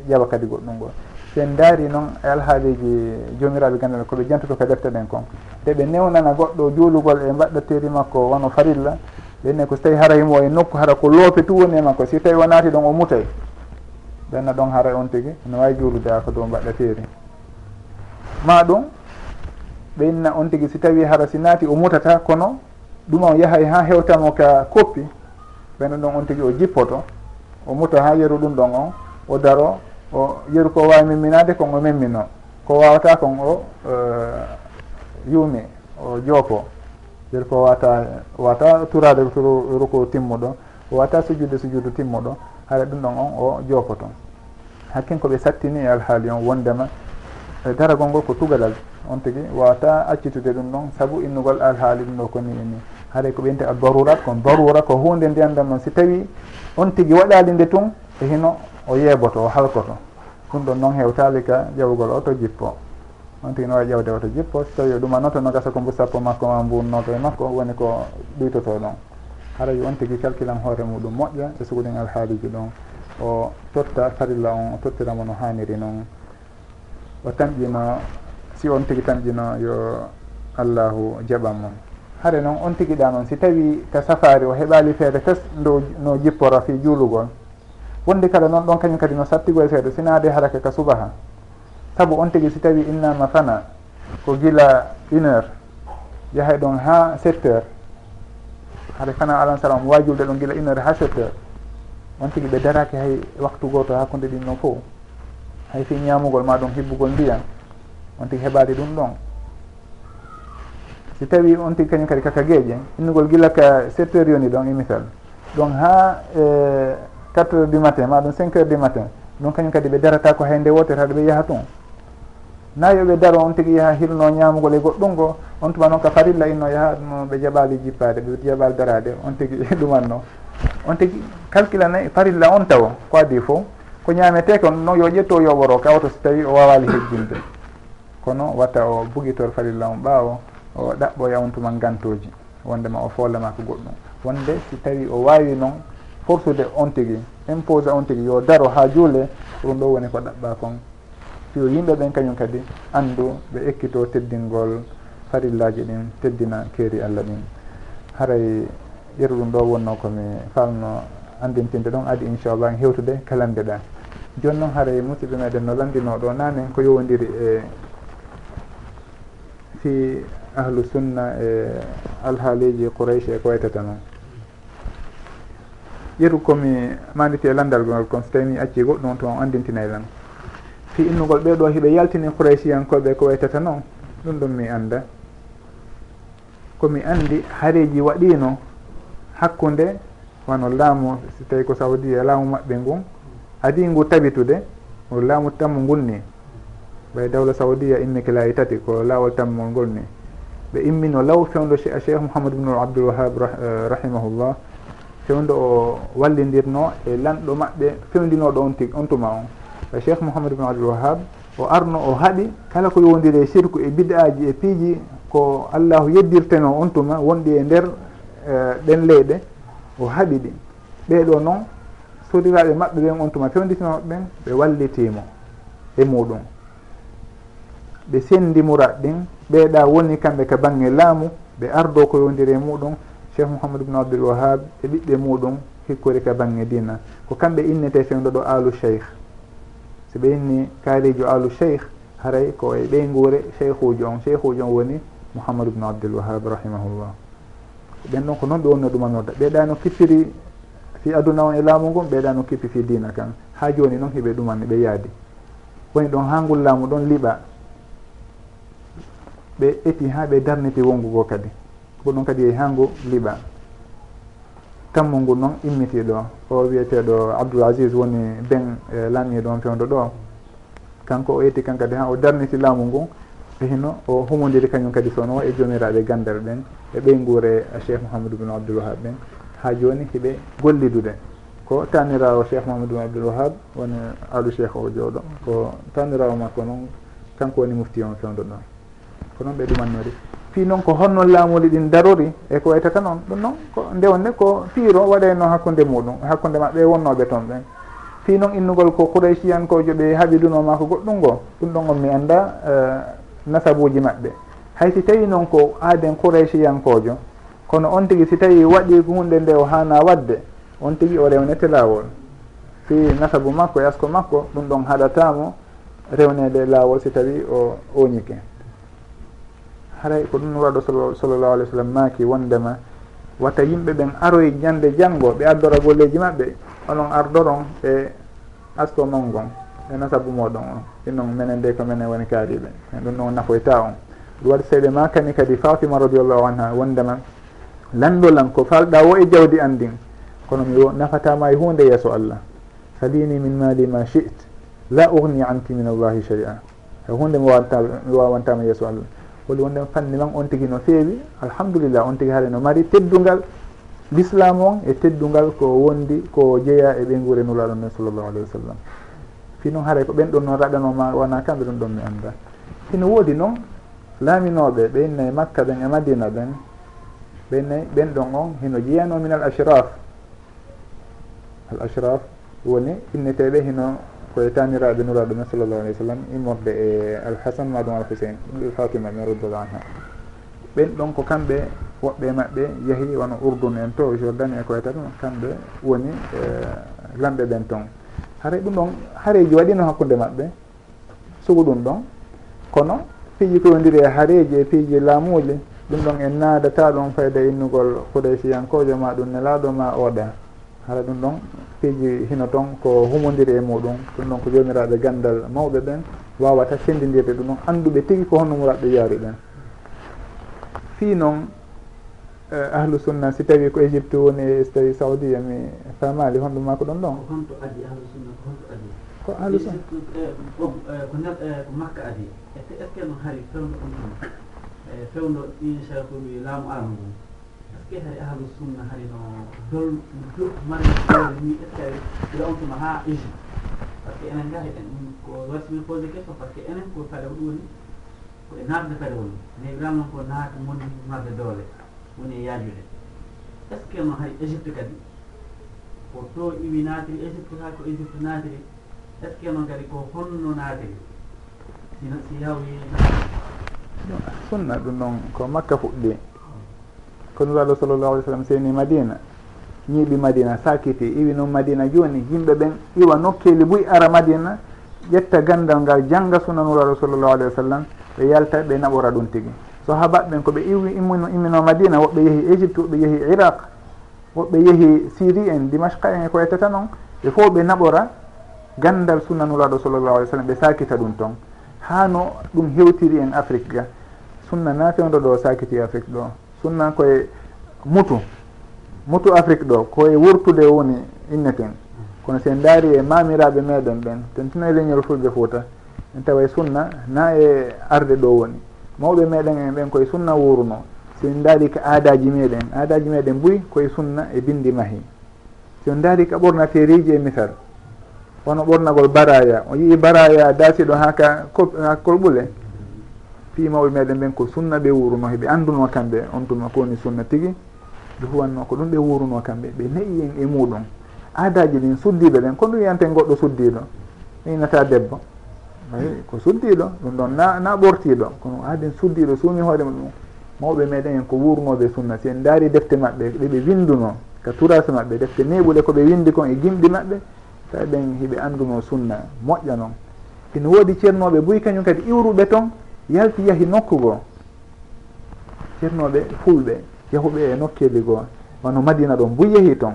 ƴawa kadi goɗɗum ngol sen daari noon e alhaaliji jomiraɓe gandal koɓe jantoto ka e defte ɗen kon. Te ɓe newnana goɗɗo juulugol e mbaɗɗoteri makko wono farilla ɓenne ko so tawi hara himo e nokku hara ko loope tu woni e makko si tawi wonati ɗon o mutay ɓenna ɗon hara on tigui no wawi juulude ha ko dow mbaɗɗoteri ma ɗum ɓe inna on tigui si tawi hara si naati o mutata kono ɗum on yahay ha hewtamo ka koppi ɓenon ɗon on tigui o jippoto o muta ha yeru ɗum ɗon on o daro o yeru ko wawi memminade kon o memmino ko wawata kon o uh, eh, yuumi o joopo. Yeru ko wata wata turade ruko timmuɗo o wata sujude sujudu timmuɗo haɗa ɗum ɗon on o joopo ton hakken koɓe sattini e alhaali on wondema E daragol ngol ko tugalal on tigui wawata accitude ɗum ɗon saabu innugol alhaali ɗum ɗo ko ni eni haɗay ko ɓiyente a darurat kon darura ko hunde ndiyandam noon si tawi on tigui waɗali nde tun e hino o yeeboto o halkoto. Ɗum ɗon noon hewtali ka ƴawgol oto jippo. On tigi no wawi ƴewde oto jippo so tawi o ɗumanoto no gasa ko mbu sappo makko ma mbunnoto e makko woni ko ɗuytoto ɗon. Haray on tigi calculan hoore muɗum moƴƴa e suguɗin alhaaliji ɗon. O totta farilla on o tottiramo no hanniri noon o tamƴino si on tigui tamƴino yo allahu jaɓan mon. Haare noon on tigiɗa noon si tawi ka safari o heɓali feere tes ndo no jippora fi juulugol wonde kala noon ɗon kañum kadi no sattigoye seeɗa sinaade haraka ka subaha. Saabu on tigi si tawi innama fana ko gila une heure yahay ɗon ha sept heures haade fana alan salam wajulde ɗon gila une heure ha sept heures on tigi ɓe daraki hay waktu goto hakkude ɗin ɗon fof hay fi ñamugol ma ɗum hibbugol ndiyam on tigi heɓade ɗum ɗon. Si tawi on tigi kañum kadi kaka gueeƴe innugol gila ka sept heures yoni ɗon imisal ɗon ha eh, quatre heures du matin ma ɗum cinq heures du matin ɗum kañum kadi ɓe darata ko hayde wotere haɗa ɓe yaha tun nayoɓe daro on tigi yaha hilno ñamugol e goɗɗum go on tuma noon ka farilla inno yaha no ɓe jaɓali jippade ɓe jaɓali darade on tigi ɗumanno. On tigi calcule anayi farilla on tawa ko adi fof ko ñaamete ko noon yo ƴetto yoɓoro kawa to so tawi o wawali hejjinde. Kono watta o bugitor falilla on ɓaawo o ɗaɓɓoya on tuma gantoji wondema o foolama ko goɗɗum. Wonde si tawi o wawi noon forsude on tigui impose on tigui yo daro ha juule ɗum ɗo woni ko ɗaɓɓa kon. Fiyo yimɓe ɓen kañum kadi andu ɓe ekkito teddingol farillaji ɗin teddina keeri allah ɗin. Haray yeru ɗum ɗo wonno komi falno andintinde ɗon adi inchallah hewtude kala ɗa joni noon haara musidɓe meɗen no landinoɗo nanen ko yowodiri e fi ahlu sunna e alhaaliji qourayche e ko waytata noon. Ƴeru komi manditi e landal gol kon so tawi mi acci goɗɗum to on andintinay tan fi innugol ɓeɗo hiɓe yaltini qouraychiyankoɓe ko waytata noon ɗum ɗum mi anda komi andi haareji waɗino hakkude wano laamu so tawi ko saudi e laamu maɓɓe ngun adi ngu tabitude ngu laamu tammu ngulni ɓay dawla saudia immiki laayi tati ko laawol tammol ngol ni. Ɓe immino law fewndo cheikh mouhamadou bnu abdoulwahab eh, rahimahullah. Fewndo o wallidirno e lanɗo maɓɓe fewndinoɗo on tigi on tuma on. E cheikh mouhamadou bnu abdoulwahab o arno o haɗi kala ko yowdiri e sirku e bid'aji e piiji ko allahu yeddirteno on tuma wonɗi e nder eh, ɗen leyɗe o haɓi ɗi. Ɓeeɗo noon sodiraɓe maɓɓe ɓen on tuma fewditinoɓe ɓen ɓe wallitimo e muɗum. Ɓe sendimura ɗin ɓeeɗa woni kamɓe ka bange laamu ɓe ardo ko yowdiri e muɗum. Cheikh mouhamadou ibnu abdoul wahab e ɓiɓɓe muɗum hikkori ka bange dina. Ko kamɓe innete fewdo ɗo alu cheikh. So ɓe inni kaarijo alu cheikh haray ko e ɓeyngure cheikhuji on. Cheikhuji on woni mouhamadou ibnu abdoul wahab rahimahullah. Ɓen ɗon ko noon ɓe wonno ɗumanorda ɓeeɗa no kippiri fi aduna on e laamu ngon ɓeeɗa no kippi fi dina kan. Ha joni noon heɓe ɗumanni ɓe yaadi. Woni ɗon ha ngol laamu ɗon liɓa. Ɓe eti ha ɓe darniti wongugo kadi. Ko goɗɗum kadi e ha ngu liɓa. Tammu ngu noon immitiɗo o wiyeteɗo abdoul asis woni ben eh, laamiɗo on pewdo ɗo. Kanko o yetti kan kadi ha o darniti laamu ngun hino o humodiri kañum kadi sono wa e jomiraɓe gandal ɓen e ɓeyngure cheikh mouhamadou bine abdoulwahab ɓen ha joni hiɓe gollidude. Ko tanirawo cheikh mahamadou abdoul wahab woni alu cheikh o jooɗo. Ko tanirawo makko noon kanko woni mufti on fewdo ɗon. Ko noon ɓe ɗumannori. Fi noon ko honno laamuli ɗin darori e ko waytata noon ɗum noon ko ndewnde ko piiro waɗayno hakkude muɗum hakkude maɓɓe e wonnoɓe toon ɓen. Fi noon innugol ko qouraysiyankojo ɓe haɓidunoma ko goɗɗum ngo ɗum ɗon on mi annda eh, nasabuji maɓɓe. Hay si tawi noon ko aaden kouraysiyankojo kono on tigui si tawi waɗi hunde nde o hana wadde on tigui o rewnete laawol. Fi nasabu makko e asko makko ɗum ɗon haɗatamo rewnede laawol si tawi o oñike haray ko ɗum waɗo sallllahu alih w sallam maaki wondema watta yimɓe ɓen aroye ñande janggo ɓe addora golleji maɓɓe onon ardoron e asko mon ngon e nasabu moɗon on ɗin noon menen de ko menen woni kaariɓe ɗum ɗon nafoyta on. Ɗum waɗi seyɗe makani kadi fatima radiallahu anha wondema landolan ko falɗa wo e jawdi an ndin kono mi nafatama e hunde yeeso allah. Salini min mali ma chit la ugni anki min allahi chey a e hunde mi wawantama mi wawantama yeeso allah. Woni wonɗen fanni man on tigui no feewi. Alhamdulillah on tigui haade no mari teddungal. L'islam on e teddungal ko wondi ko jeeya e ɓeygure nulaɗon men sallllahu alayhi wa sallam. Fi noon haaray ko ɓen ɗon noon raɗanoma wona kamɓe ɗon ɗon mi anda hino woodi noon laaminoɓe ɓe inna e makka ɓen e madina ɓen ɓenne ɓen ɗon on hino jeyano min al ashraf. Al ashraf woni inneteɓe hino koye tamiraɓe nuraɗo men sallllahu alayhi wa sallam immorde e alhasan ma ɗum alhusain fatima min radiallahu anha. Ɓen ɗon ko kamɓe woɓɓe maɓɓe yeehi wono urdun en to jordanie e koye tan kamɓe woni e, lamɓe ɓen toon haray ɗum ɗon haareji waɗino hakkude maɓɓe sugu ɗum ɗon. Kono piiji koyodiri e haareji e piiji laamuji ɗum ɗon en naadata ɗon fayda innugol kuraysiyankojo ma ɗum nelaɗo ma oɗen hara ɗum ɗon piiji hino toon ko humodiri e muɗum. Ɗum ɗon ko jomiraɓe gandal mawɓe ɓen. Wawata sendidirde ɗum ɗon. Anduɓe tigui ko honno muraɓe yaari ɗen fi noon eh, ahlu sunna si tawi ko égypte woni so tawi saudia e mi famali honɗum ma ko ɗon ɗon? Ko ahlu sunna
ko makka adi. Est ce que no hari fewno ɗum ɗum? e fewndo inchallah ko wi laamu arano ngon est ce que hay ahlu sunna hari no dol do mari ni est ce que ɓeɗa ontuma ha iji par ce que enen gari en ko wattimin posé question par ce que enen ko fale ko ɗum woni ko e naatde fale woni mais vraiment ko naata moni marde doole woni e yaajude. Est ce que no hay égypte kadi? Ko to iwi naatiri égypte ha ko égypte naatiri est ce que noon kadi ko honno naatiri? Sino si yawi
sunna ɗum noon ko makka fuɗɗi. Ko nuraɗo sallllahu alih w sallam seni madina. Ñiiɓi madina sakiti iwi noon madina joni yimɓe ɓen iwa nokkeli buy ara madina ƴetta gandal ngal jangga sunna nuraɗo sallllahu alih wa sallam ɓe yalta ɓe naɓora ɗum tigui sahabaɓe ɓen koɓe iwi immino immino madina woɓɓe yeehi égypte woɓɓe yeehi iraq woɓɓe yeehi syrie en dimashqa en e ko yettata noon ɓe fo ɓe naɓora gandal sunna nuraɗo sallllahu alih w sallam ɓe sakita ɗum toon. hano ɗum hewtiri en afrique ga. Sunna na fewdo ɗo sakiti afrique ɗo. Sunna koye mutu mutu afrique ɗo koye wurtude woni inneten. Kono sen daari e mamiraɓe meɗen ɓen tentina e leñol fulɓe fouta en tawa sunna na e arde ɗo woni. Mawɓe meɗen en ɓen koye sunna wuruno sen daari ka aadaji meɗen aadaji meɗen buy koye sunna e bindi mahi. Sen daari ka ɓornateriji e misal. wono ɓornagol baraya. O yii baraya daatiɗo ha ka ha kolɓule. Fimawɓe meɗen ɓen ko sunna ɓe wuruno heɓe anduno kamɓe. On tuma ko woni sunna tigui ɓe huwanno ko ɗum ɓe wuruno kamɓe. Ɓe nayi en e muɗum. Aadaji ɗin suddiɓe ɗen ko ɗum wiyante goɗɗo suddiɗo ninata debbo. Ayi ko suddiɗo ɗum ɗon na na ɓortiɗo kono haaden suddiɗo suumi hoore mum mawɓe meɗen en ko wurnoɓe sunna si en daari defte maɓɓe. Ɗeɓe winduno ka turase maɓɓe defte. Neɓule koɓe windi kon e gimɗi maɓɓe. tawi ɓen hiɓe anduno sunna moƴƴa noon ina woodi ceernoɓe boyi kañum kadi iwruɓe toon yalti yahi nokku goo ceernoɓe fulɓe yahuɓe e nokkeli goo wano madina ɗon buy yehi toon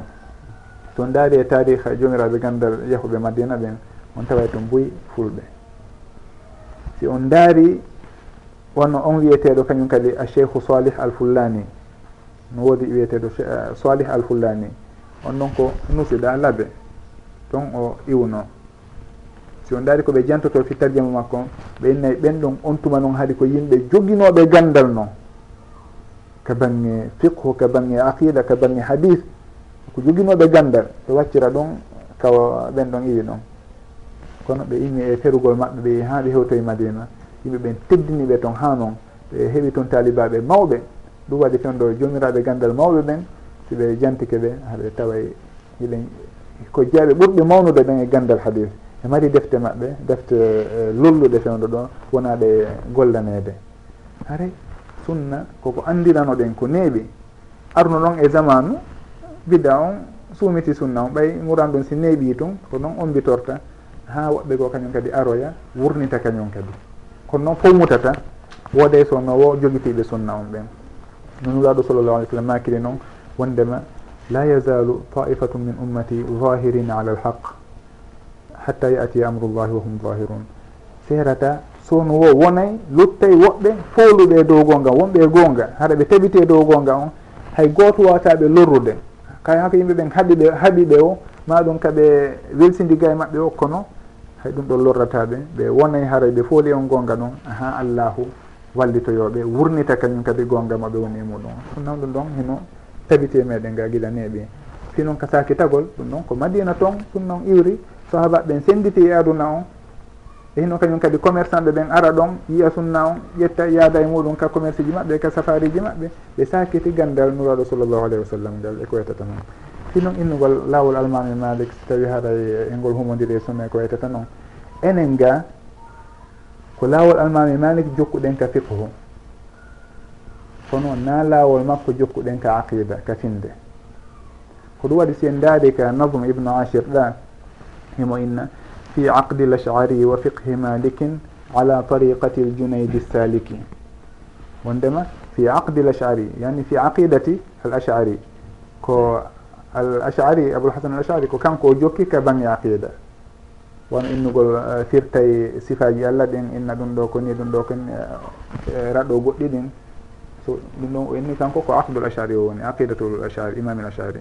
toon daari e tariha jomiraɓe gandal yahuɓe madina ɓen on taway toon buy fulɓe. Si on daari wonno on wiyeteɗo kañum kadi a cheikhu salih al fullani no woodi wiyeteɗo salih al fullani on noon ko nusiɗa laabe ton o iwno. Si on ɗaari koɓe jantoto fi tarjama makko ɓe innayi ɓen ɗon on tuma noon haadi ko yimɓe joginoɓe gandal noon ka bange fiqhu ka bange aqida ka bange hadis ko joginoɓe gandal ɓe waccira ɗon kawa ɓen ɗon iwi ɗon kono ɓe immi e ferugol maɓɓe ɓe ha ɓe hewtoye madina yimɓe ɓen teddini ɓe toon ha noon ɓe heeɓi toon talibaɓe mawɓe ɗum waɗi toon jomiraɓe gandal mawɓe ɓen si ɓe jantike ɓe haɓe taway hiɓe ko jeeɓe ɓurɓe mawnude ɗen e gandal hadis e mari defte maɓɓe defte e, lolluɗe fewdo ɗon wonaɗe gollanede. Haray sunna koko andirano ɗen ko neeɓi. Arno ɗon e zamanu bida on suumiti sunna on. Ɓay muran ɗum si neeɓi tun ko noon ombitorta ha woɓɓe go kañum kadi aroya wurnita kañum kadi. Kono noon fowmutata wooda e sonno wo jogitiɓe sunna on ɓen. Nonulaɗo sallllahu alih w sallam makiri noon wondema la yazalu طائفة min ummati zahirina ala alhaq hatta يأتي amrullahi الله وهم ظاهرون seerata sowno wo wonay luttay woɓɓe fowluɓe e dow gonga wonɓe e gonga haɗa ɓe tabiti dow gonga on hay goto wataɓe lorrude. Kay hako yimɓe ɓen haɓiɓe haɓiɓe o maɗum kaɓe welsidiga e maɓɓe o kono hay ɗum ɗon lorrataɓe ɓe wonay haray ɓe fooli on gonga ɗon aha allahu wallitoyoɓe wurnita kañum kadi gonga maɓe woni e muɗum. Ɗum noon ɗum ɗon hino tabite meɗen ga gila neɓi fi noon ka saki tagol ɗum noon ko madina toon ɗum noon iwri. Sahabaɓeɓen senditi e aduna on. E hino kañum kadi commerçant ɓe ɓen ara ɗon yiya sunna on ƴetta yaada e muɗum ka commerce ji maɓɓe ka safari ji maɓɓe. Ɓe sakiti gandal nuraɗo sallllahu alayhi wa sallam ngal e ko waytata noon fi noon innugol lawol almami malik so tawi haray e, e ngol humodiri e sunna e ko waytata noon enen ga ko lawol almami malik jokkuɗen ka fiqhu. kono na laawol makko jokkuɗen ka aqida ka finde. Ko ɗum waɗi si en daari ka nadme ibnu ashir ɗa himo inna fi aqdi lashari wa fiqhi malikin ala tariqati ljunaydi saliki wondema fi aqdi lashari yani fi aqidati al ashari ko al ashari aboulhasan al ashari ko kanko o jokki ka bange aqida. Won innugol eh, firtay sifaji allah ɗin inna ɗum ɗo koni ɗum ɗo koni eh, raɗo goɗɗi ɗin. so ɗum ɗon o inni kanko ko aqdul achari o woni aqidatul achari imamil achari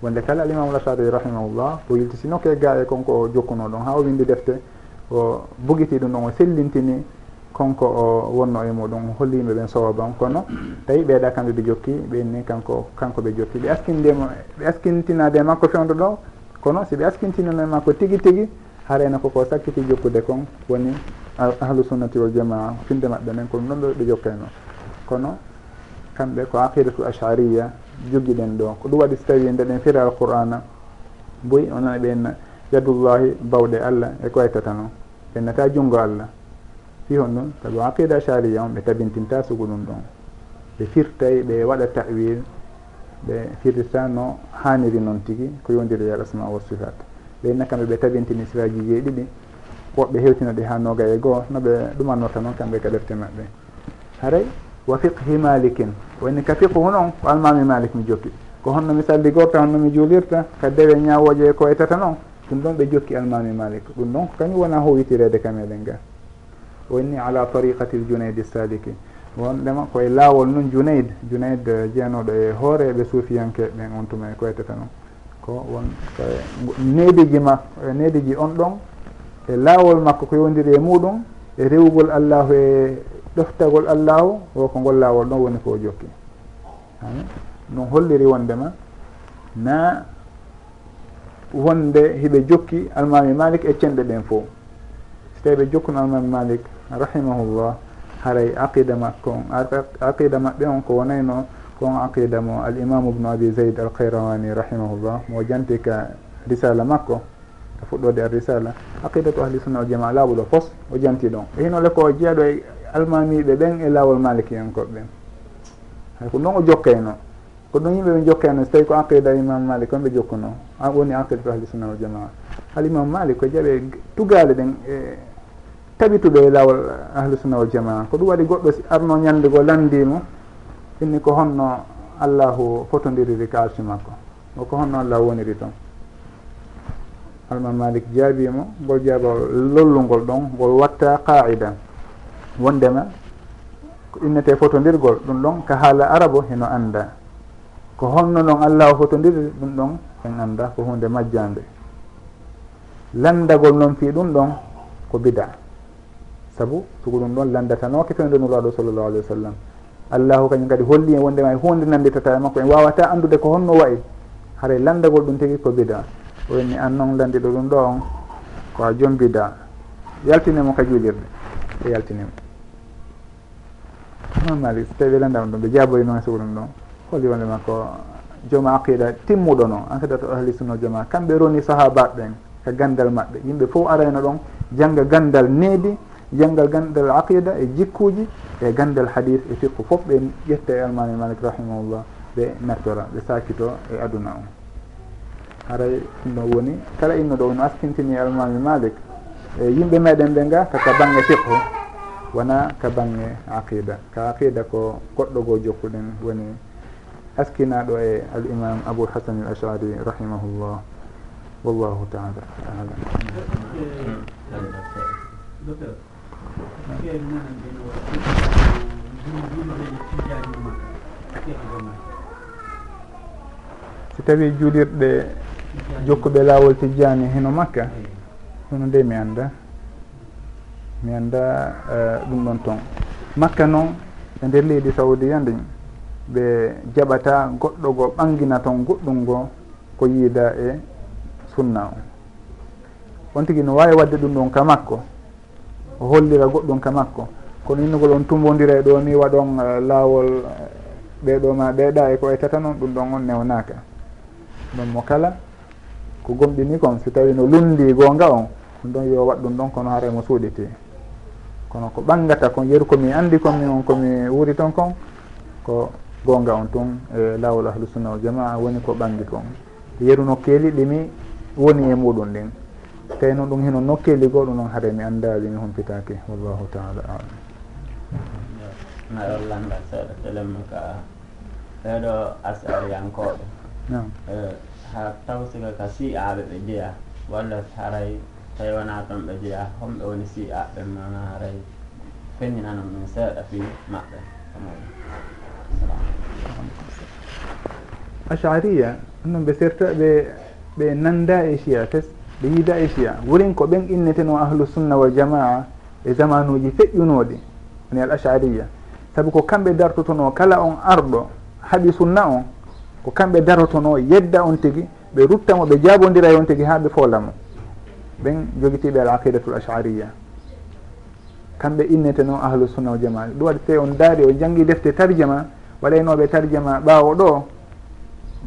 wonde kala alimamul achari rahimahullah o yiltisinoke ga e konko o jokkuno ɗon ha o windi defte o bugiti ɗum ɗon o sellintini konko o wonno e muɗum holli ɓen sowaban kono tawi ɓeeɗa kamɓe ɓe jokki ɓenni kanko kanko ɓe jokki ɓe askindemo ɓe askintinade makko fewdo ɗo. Kono si ɓe askintinano e makko tigui tigui harayna koko sakkiti jokkude kon woni ahlu sunnati wal jamaa finde maɓɓe nen ko ɗum ɗon ɓe jokkayno kono kamɓe ko aqidatu ashariya jogiɗen ɗo. Ko ɗum waɗi so tawi nde ɗen fira alqur'ana boyi onana ɓen yadullahi bawɗe allah e ko waytata noon. Ɓennata junngo allah. Fi hon ɗum sabu aqida ashariya on ɓe tabintinta sugu ɗum ɗon. Ɓe firtay ɓe waɗa tawil ɓe firtita no haniri noon tigi ko yondiri e al asma wa sifat. Ɓeyna kamɓe ɓe tabintini sifaji jeeɗiɗi woɓɓe hewtinoɗe ha noga e goho noɓe ɗumannorta noon kamɓe e ka defte maɓɓe. Haray wa fiqhi malikin. Woni ka fiqhu noon ko almami malik mi jokki. Ko honno mi salligorta honno mi juulirta ka dewe ñawoje e koye tata noon ɗum ɗon ɓe jokki almami malik. Ɗum ɗon kañum wona howitirede ka meɗen ga. Woni ala tariqati l junaide saliki wonɗema koye laawol noon junayd junayd eh, jeenoɗo e hooreɓe suufiyanke ɓen on tuma e koye tata noon ko won e neediji ma e neediji on ɗon e laawol makko ko yowndiri e muɗum e rewgol allahu e toftagol allah o o ko ngol laawol ɗon woni ko jokki. Ɗum holliri wondema na wonde hiɓe jokki almami malik e cenɗe ɗen fo so tawi ɓe jokkuno almami malik rahimahullah haray aqida makko aqida maɓɓe on ko wonayno kon aqida mo al imamu ubnu abi zeyd alkayrawani rahimahullah mo janti ka risala makko e fuɗɗode ar risala aqidatu ahli sunna o jama laaɓuɗo fos o janti ɗon. E hinole ko jeeyaɗo e almamiɓe ɓen e lawol malikiyankoɓe ɓen. Hay ko noon o jokkayno ko ɗum yimɓe ɓe jokkayno so tawi ko aqida imam malik on ɓe jokkuno woni aqidatu ahli sunna wal jamaa. Hal imam malik ko jaɓe tugale ɗen e tabituɗo e lawol ahli sunna wal jamaa. Ko ɗum waɗi goɗɗo arno ñandego landimo inni ko honno allahu fotodiriri ka arsi makko. O ko honno allah woniri toon. Alma malik jaabimo ngol jaaba lollungol ɗon ngol watta qaida wondema ko innete fotodirgol ɗum ɗon ka haala arabo heno anda ko honno noon allah o fotodiri ɗum ɗon en anda ko hunde majjande landagol noon fi ɗum ɗon ko bida. Saabu sugo ɗum ɗon landatanoke fewde nuraɗo sallllahu alih wa sallam allahu kañum kadi holli en wondema e hunde nanditata e makko en wawata andude ko honno wayi. Haara landagol ɗum tigi ko bida. O wenni an noon landiɗo ɗum ɗo on ko a joom bida. Yaltinemo ka juulirde. E o yaltinimo noon ali so tawi welandama ɗum ɓe jaabori noon e sugo ɗum ɗon holi wonde ma ko jooma aqida timmuɗo noon enquête to ahli sunna jama kamɓe roni sahabaɓe ɓen ka gandal maɓɓe. Yimɓe fof arayno ɗon jangga gandal needi janggal gandal aqida e jikkuji e gandal hadis e fiqu foof ɓe ƴetta e almami malik rahimahullah ɓe nattora ɓe sakito e aduna o. Haray ɗum ɗon woni kala innoɗo no askintini almami malik e yimɓe meɗen ɓe nga kaka banggue fiqhu. wona ka bange aqida. Ka aqida ko goɗɗo goo jokkuɗen woni askinaɗo e al imam abou hasan al ashari rahimahullah. Wallahu taala alam.
Docteur
so tawi juulirɗe jokkuɓe laawol tijjani heno makka hono nde mi annda? mi anda eh, ɗum ɗon toon makka noon e nder leydi saoudia ndin ɓe jaɓata goɗɗo go ɓangina toon goɗɗum go ko yiida e sunna o. On tigui no wawi wadde ɗum ɗon ka makko o hollira goɗɗum ka makko. Kono innugol on tumbodira e ɗo ni waɗon eh, laawol eh, ɓeɗo ma ɓeeɗa e ko etata noon ɗum ɗon on newnaka. Ɗon mo kala ko gomɗini kon si tawi no lundi gonga on ɗum ɗon yo waɗ ɗum ɗon kono haara mo suuɗiti. kono ko ɓangata kon yeru komi andi komi on komi wuuri toon kon ko gonga on tun e lawol ahlusunna wal jamaa woni ko ɓangi kon yeru nokkeli ɗimi woni e muɗum ɗin. Tawi noon ɗum hino nokkeli goo ɗum noon haade mi anndaali mi humpitaki wallahu taala alam.
Maɗo landa seeɗa telemi ka ɓeeɗo asariyankoɓe e, ha taw siga ka si aɓe ɓe jeeya walla haray tawi wona toon ɓe jeeya homɓe woni si si'aɓe mana haray feññinanon min seeɗa fi maɓɓe.
Ashariya noon ɓe serta ɓe ɓe nanda e chiya tes ɓe yiida e chiya wurin ko ɓen inneteno ahlu sunna wal jamaa e zamanuji feƴƴunoɗi woni al ashariya saabu ko kamɓe dartotono kala on arɗo haaɓi sunna on ko kamɓe darotono yedda on tigui ɓe ruttamo ɓe jabodira e on tigui ha ɓe foolamo ɓen joguitiɓe al aqidatul l ashariya kamɓe innete noon ahlu sunna o jama ɗum waɗi te on daari o janggi defte tarjama waɗaynoɓe tarjama ɓawo ɗo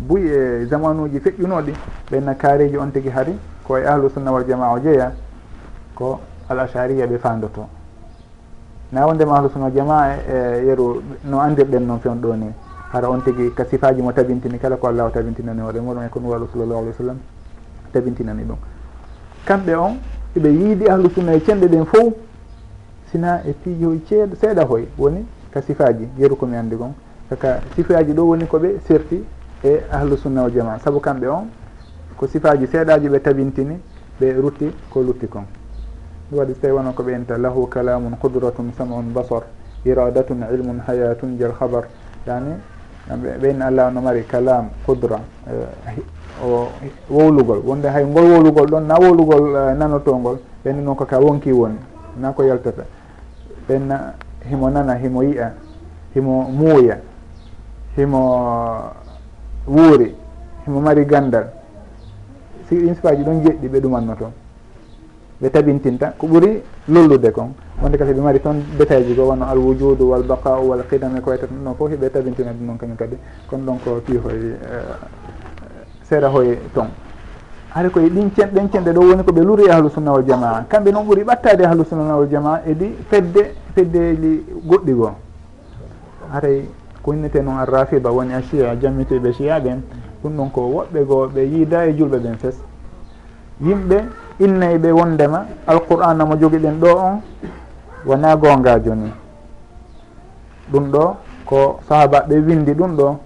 buy e zamanuji feƴƴunoɗi ɓenna kaariji on tigui haari koye ahlu sunna wal jama o jeeya ko al ashariya ɓe fandoto nawondema ahlu sunna wal jama e, e yeru no andirɗen noon fewn ɗo ni hara on tigui ka sifaji mo tabintini kala ko allah o tabintinani hoore muɗum e ko nuwalu sallllahu alih w sallam tabintinani ɗum. kamɓe on eɓe yiidi ahlu sunna e cenɗe ɗen fof sina e piijoy ceeɗa seeɗa hoy woni ka sifaji yeru komi anndi gon kaka sifaji ɗo woni koɓe serti e ahlu sunna o jama saabu kamɓe on ko sifaji seeɗaji ɓe tabintini ɓe rutti ko lutti kon. Ɗum waɗi so tawi wonon koɓe enta lahu kalamun qudratun samun basar iradatun ilmun hayatun jal habar yani ɓeyn allah no mari kalam qudra eh, o wowlugol. Wonde hay ngol wowlugol ɗon na wowlugol uh, nanotongol ɓenni noon kaka wonki woni na ko yaltata. Ɓenna himo nana himo yiya himo muuya himo eh, wuuri himo mari gandal. Si insipaji ɗon jeɗɗi ɓe ɗumanno toon. Ɓe tabintinta. Ko ɓuuri lollude kon. Wonde kadi ɓe mari toon détail ji go wonno alwujudu wal baqa'u wal qidame ko wayta ɗum ɗon fof heɓe tabintina ɗum noon kañum kadi. Kono ɗon ko piihoye eh, feere hoye ton. Hade koye ɗin cen ɗen cenɗe ɗo woni koɓe luri e ahlu sunna wal jamaa. Kamɓe noon ɓuuri ɓattade e ahlu sunna wal jamaa edi fedde feddeeli goɗɗi goo. Haray ko innete noon a arrafiba woni a chia jammiteɓe chia ɓen ɗum ɗon ko woɓɓe goo ɓe yiida e julɓe ɓen fes. Yimɓe innayɓe wondema alqur'ana mo jogiɗen ɗo on wona gongajo ni ɗum ɗo ko sahabaɓe windi ɗum ɗo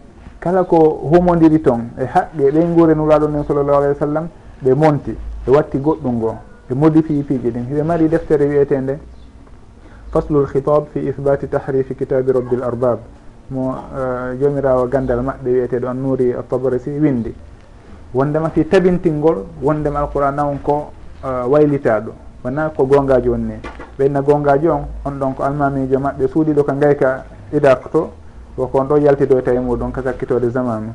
kala ko humodiri toon e haqqe e ɓen guure nuraɗo nen sallllahu alayhi wa sallam ɓe monti ɓe watti goɗɗum ngoo ɓe modifie piiji ɗin. Hiɓe mari deftere wiyetende faslu lhitab fi ithbati tahrifi kitabi rabbi l arbab mo eh, jomirawo gandal maɓɓe wiyeteɗo an nuuri altabarasi windi. Wondema fi tabintingol wondema alqouran on ko eh, waylitaɗo wona ko gongaji wonni ɓenna gongaji on on ɗon ko almamijo maɓɓe suuɗiɗo ko gayka idak to woko on ɗo yaltido e tawi muɗum ka sakkitode zamanu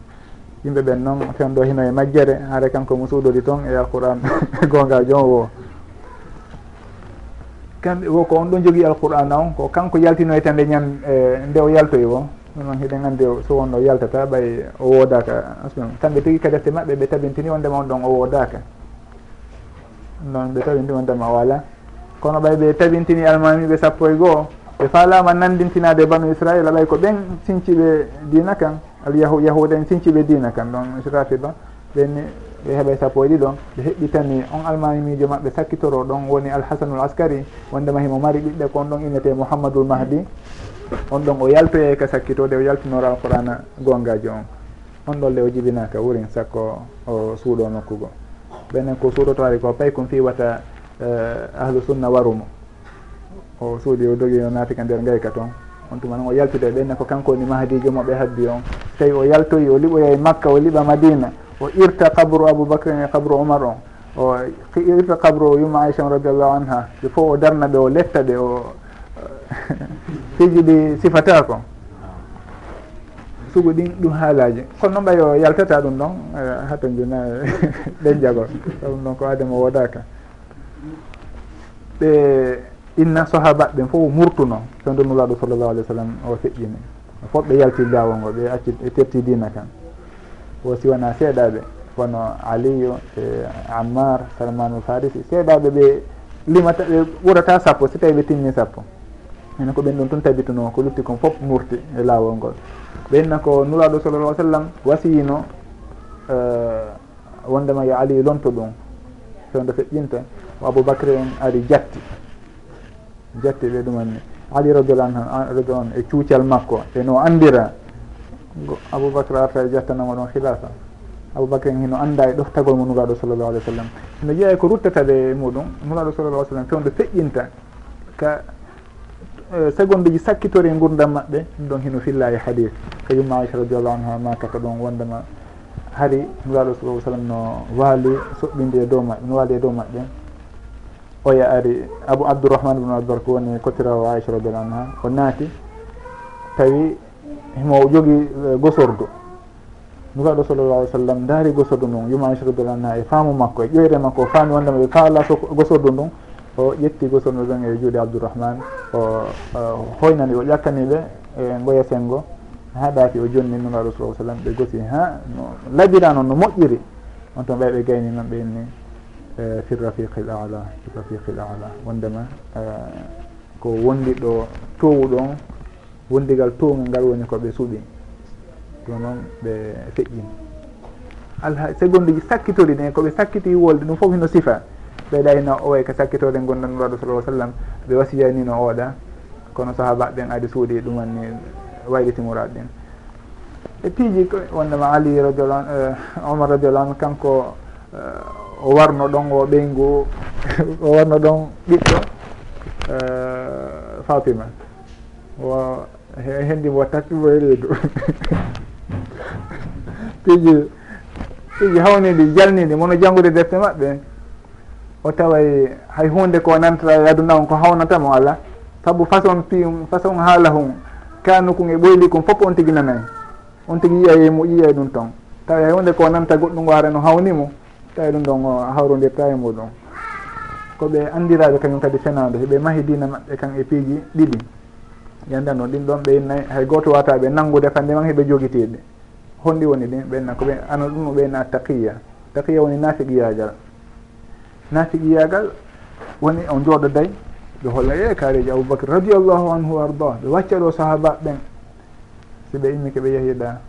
yimɓe ɓen noon fewdo hino e majjere haare kanko mo suudori toon e alqouran gonga joom wo kamɓe woko on ɗo jogui alqouran on ko kanko yaltino yaltinoyta nde ñan e nde o yaltoyi wo ɗum noon hiɗen andi so wonno yaltata ɓay o woodaka kamɓe tigui ka defte maɓɓe ɓe tabintini wondema on ɗon o woodaka noon ɓe tabintini wondema o ala kono ɓay ɓe tabintini almamiɓe sappo e goho ɓe falama nandintinade banu israil alay ko ɓen sinciɓe dina kan alyahu yahuda en sinciɓe dina kan. Ɗon rafida ɓenni ɓe heeɓay sappo e ɗiɗon ɓe heɓɓitani on almamijo maɓɓe sakkitoro. Ɗon woni alhasanul askari wondema himo mari ɓiɓɓe ko on ɗon innete mouhammadoul mahdi. On ɗon o yaltoye ka sakkitode o yaltinoro alqurana gongaji on. On ɗon le o jibinaka wurin sakko o suuɗo nokkugo. Ɓenen ko suuɗotoari ko pay kon fiwata eh, ahlu sunna warumo. o suuɗi o dogi o naati ka nder ngayka toon on tuma noon o yaltude ɓenne ko kanko woni mahadijo moɓe haddi on. Tawi o yaltoyi o liɓoya e makka o liɓa madina o irta kabru aboubacrin e kabru omar on o irta kabru o yumma aicha radiallahu anha ɓe fof o darna ɓe o letta ɓe o fiji ɗi sifata ko sugu ɗin ɗum haalaji kono noon ɓay o yaltata ɗum ɗon eh, hato jona ɗen jagol. Ɗum ɗon ko adama wodaka ɓe inna sahaba ɓen fof murtuno fewdo nulaɗo sallllahu alih w sallam o feƴƴini. Fof ɓe yalti jawol ngo ɓe acci ɓe terti dina kan. O siwana seeɗaɓe wono aliyu e ammar salmanu farisi seeɗaɓe ɓe limata ɓe ɓurata sappo si tawi ɓe timmi sappo. Ene ko ɓen ɗon tun tabituno ko lutti kon fof murti e laawol ngol. Ɓenna ko nulaɗo sallallah sallam wasiyino e, wondema yo aliyu lonto ɗum. Fewndo feƴƴinta o aboubacry en ari jatti. jatti ɓe ɗumanni ali radiallah an radi on e cuucal makko e no andira aboubacre arta e jattanamo ɗon khilafa. Aboubacre en hino anda e ɗoftagol mo nuraɗo sallallah alih w sallam. Hino jeeya ko ruttataɓe muɗum nuraɗo sallallah sallam fewndo feƴƴinta. Ka e, seconde ji sakkitori e gurdam maɓɓe ɗum ɗon hino filla e hadis ka yumma aicha radiallahu anha maka ɗon wondema. Hari nuraɗo sallah sallam no waali soɓɓinde e dow maɓɓe no waali e dow maɓɓe. oya ari abou abdourahmane ibnu ko woni kotirawo aicha radiallahu anha o naati tawi himo jogii eh, gosordu nuraɗo sallallah alih w sallam daari gosordu ndun yuma aicha radiallahu anha e faamu makko e ƴoyre makko o faami wondema ɓe faala so gosordu ndun o ƴetti gosordu ɗon e juuɗe abdourahmane o hoynani o ƴakkani ɓe e mboya sengo haɗaki o jonni nuraɗo sallah sallam ɓe gosi ha no laɓira noon no moƴƴiri. On toon ɓay ɓe gayni noon ɓe ɓenni Eh, fi rafiqi l ala fi rafiqi l ala. Wondema eh, ko wondi ɗo towu ɗon wondigal towgal ngal woni koɓe suuɓi. Ɗum noon ɓe feƴƴin alha segonde ji sakkitori ɗen koɓe sakkiti wolde ɗum foof hino sifa. Ɓeyɗa hino o way ko sakkitode gonɗan sala sal sallam ɓe wasiyanino ooɗa kono sahaba ɓen adi suuɗi ɗumanni waylitimoraɗo ɗin e piiji wondema ali radiallah eh, omar radiallah anu kanko o warno ɗon o ɓeygu o warno ɗon ɓiɗɗo eh, fatima. O henndi mo tappibo e reedu. Piji piji hawnidi jalnidi mono janngude defte maɓɓe. O taway hay hunde ko nantata e aduna on ko hawnatamo ala saabu façon pi façon haala hum kanu kon e ɓoyli kum fof on tigi nanayi on tigi yiya e mo yiyay e ɗum toon tawa hay hunde ko nanta goɗɗum ngo ara no hawnimo tawi ɗum ɗon hawrodirta e muɗum. Ko ɓe andiraɓe kañum kadi fenade heɓe mahi dina maɓɓe kan e piiji ɗiɗi. Yanda noon ɗin ɗon ɓe innayi hay goto wataɓe nanngude kande man heɓe jogitiɗe honɗi woni ɗin ɓenna koɓe ana ɗum ɓeyna taqiya. Taqiya woni nafiqiyagal nafiqiyagal woni on jooɗo day ɓe holla e kaareji aboubacry radiallahu anhu wa arda ɓe wacca ɗo sahaba ɓen si ɓe immi ko ɓe yehiɗa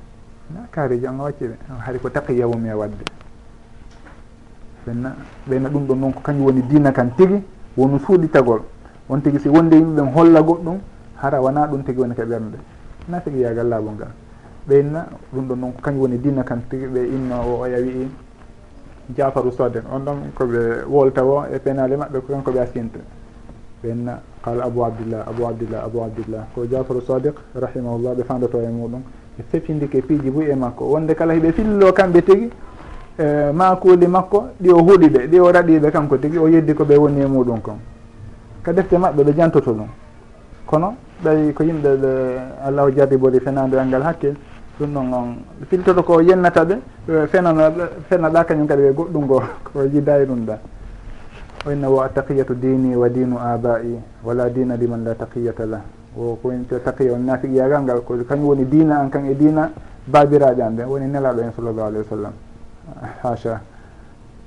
na kaareji an wacci ɓe? Hari ko taqiya wumi e wadde. ɓenna ɓeyna ɗum ɗon noon ko kañum woni dina kan tigi wonu suuɗitagol on tigi si wonde yimɓe ɓen holla goɗɗum hara wona ɗum tigi woni ka ɓernde. Na tigi yagal laaɓol ngal. Ɓeyna ɗum ɗon noon ko kañum woni dina kan tigi ɓe inno o oya wii jafaru soden on ɗon koɓe wolta o e penale maɓɓe ko kanko ɓe asinta ɓenna qala abou abdillah abou abdillah abou abdillah. Ko jafaru sadiq rahimahullah ɓe fandoto e muɗum. Ɓe fefindike piiji boyi e makko. Wonde kala hiɓe fillo kamɓe tigi E, makuuli makko ɗi o huuɗi ɓe ɗi o raɗiɓe kanko tigi o yeddi ko ɓe woni e muɗum kon. Ka defte maɓɓe ɓe jantoto ɗum. Kono ɓay ko yimɓe ɓe allahu jarribori fenandiral e ngal hakkil ɗum noon on filtoto ko yennata ɓe fenana fenaɗa kañum kadi ɓe goɗɗungo ko yidayi ɗum ɗa. O inna wo taqiyatu dini wa dinu abai wala dina liman la taqiyata lah. O koyte taqiya on nafiqiyagal ngal ko kañum woni dina an kan e dina babiraɓe an ɓe woni nelaɗo en sallllahu alayhi wa sallam. hacha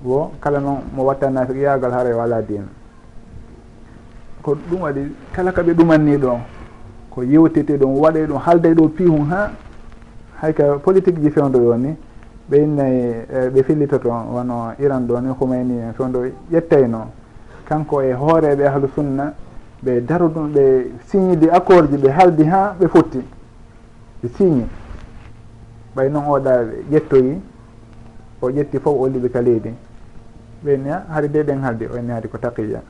wo kala noon mo watta nafiqiyagal haara wala dina ko ɗum waɗi kala kaɓe ɗumanni ɗo ko yewtete ɗum waɗe ɗum haalday ɗo pihum ha hayka politique ji fewdo ɗo ni ɓe innayi e, ɓe fillitoto wono iran ɗo ni humayni en fewdo ƴettayno kanko e hooreɓe ahlu sunna ɓe daro ɗum ɓe signide accord ji ɓe haldi ha ɓe fotti ɓe signe ɓay noon oɗa ƴettoyi o ƴetti fof o liɓi ka leydi. Ɓeni a haade de ɗen haalde o enni haadi ko taqiya.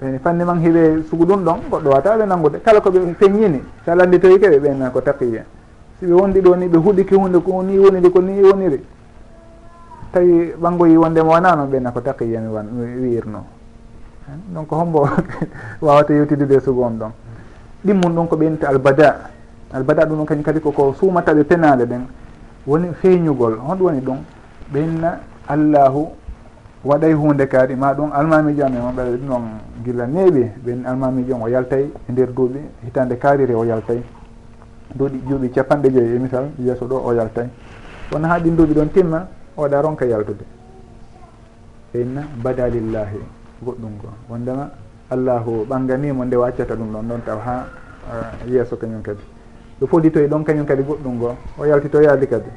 Ɓeni fanni man hiɓe sugu ɗum ɗon goɗɗo wata ɓe nanngude kala koɓe feññini sa landitoyi ke ɓe ɓeyna ko taqiya. Si ɓe wondi ɗo ni ɓe huɗiki hunde ko ni woniri ko ni woniri tawi ɓangoyi wondema wonano ɓenna ko taqiya mi wan mi wiirno. Donc hombo wawata yewtidude sugu on ɗon. Ɗimmum ɗum ko ɓeynta albada. Albada ɗum ɗon kañum kadi koko sumataɓe penale ɗen. woni feeñugol hon woni ɗum ɓenna allahu waɗay hunde kaari ma ɗum almamijo amen on ɓeɗa ɗum noon gila neeɓi ɓen almamijo on o yaltay e nder duuɓi hitande kaarire o yaltay. Duuɗi juuɓi capanɗe joyi e misal yeeso ɗo o yaltay. Kono ha ɗin duuɓi ɗon timma oɗa ronka yaltude. Ɓenna bada lillahi goɗɗum go wondema allahu ɓanganimo nde waccata ɗum ɗon ɗon taw ha yeeso kañum kadi. ɗo foditoy ɗon kañum kadi goɗɗum ngoo o yaltitoyaadi kadi.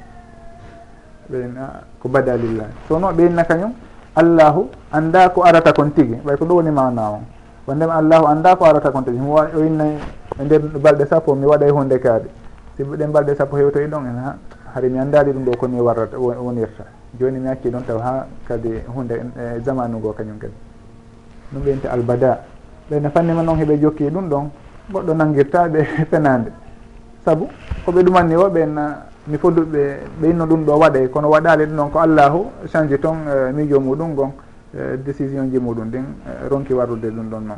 Ɓeyna ko badalillah sono noon ɓeynna kañum allahu annda ko arata kon tigi ɓay ko ɗo woni mana on. Wondema allahu annda ko arata kon tigi. Mi o innay e nder balɗe sappo mi waɗay hunde kaade si ɗen balɗe sappo hewtoyi ɗon en ha hari mi anndali ɗum ɗo komi warrata wonirta. Joni mi hakki ɗon taw ha kadi hunde e, e zamanu ngo kañum kadi. Ɗum ɓeynta albada. Ɓeyna fanni ma noon heɓe jokki e ɗum ɗon goɗɗo nanguirta ɓe fenade saabu koɓe ɗumanni o ɓen ah, mi foduɓe ɓe yinno ɗum ɗo waɗe. Kono waɗale ɗum noon ko allahu change toon eh, miijo muɗum gon eh, décision ji muɗum ndin eh, ronki warrude ɗum ɗon noon.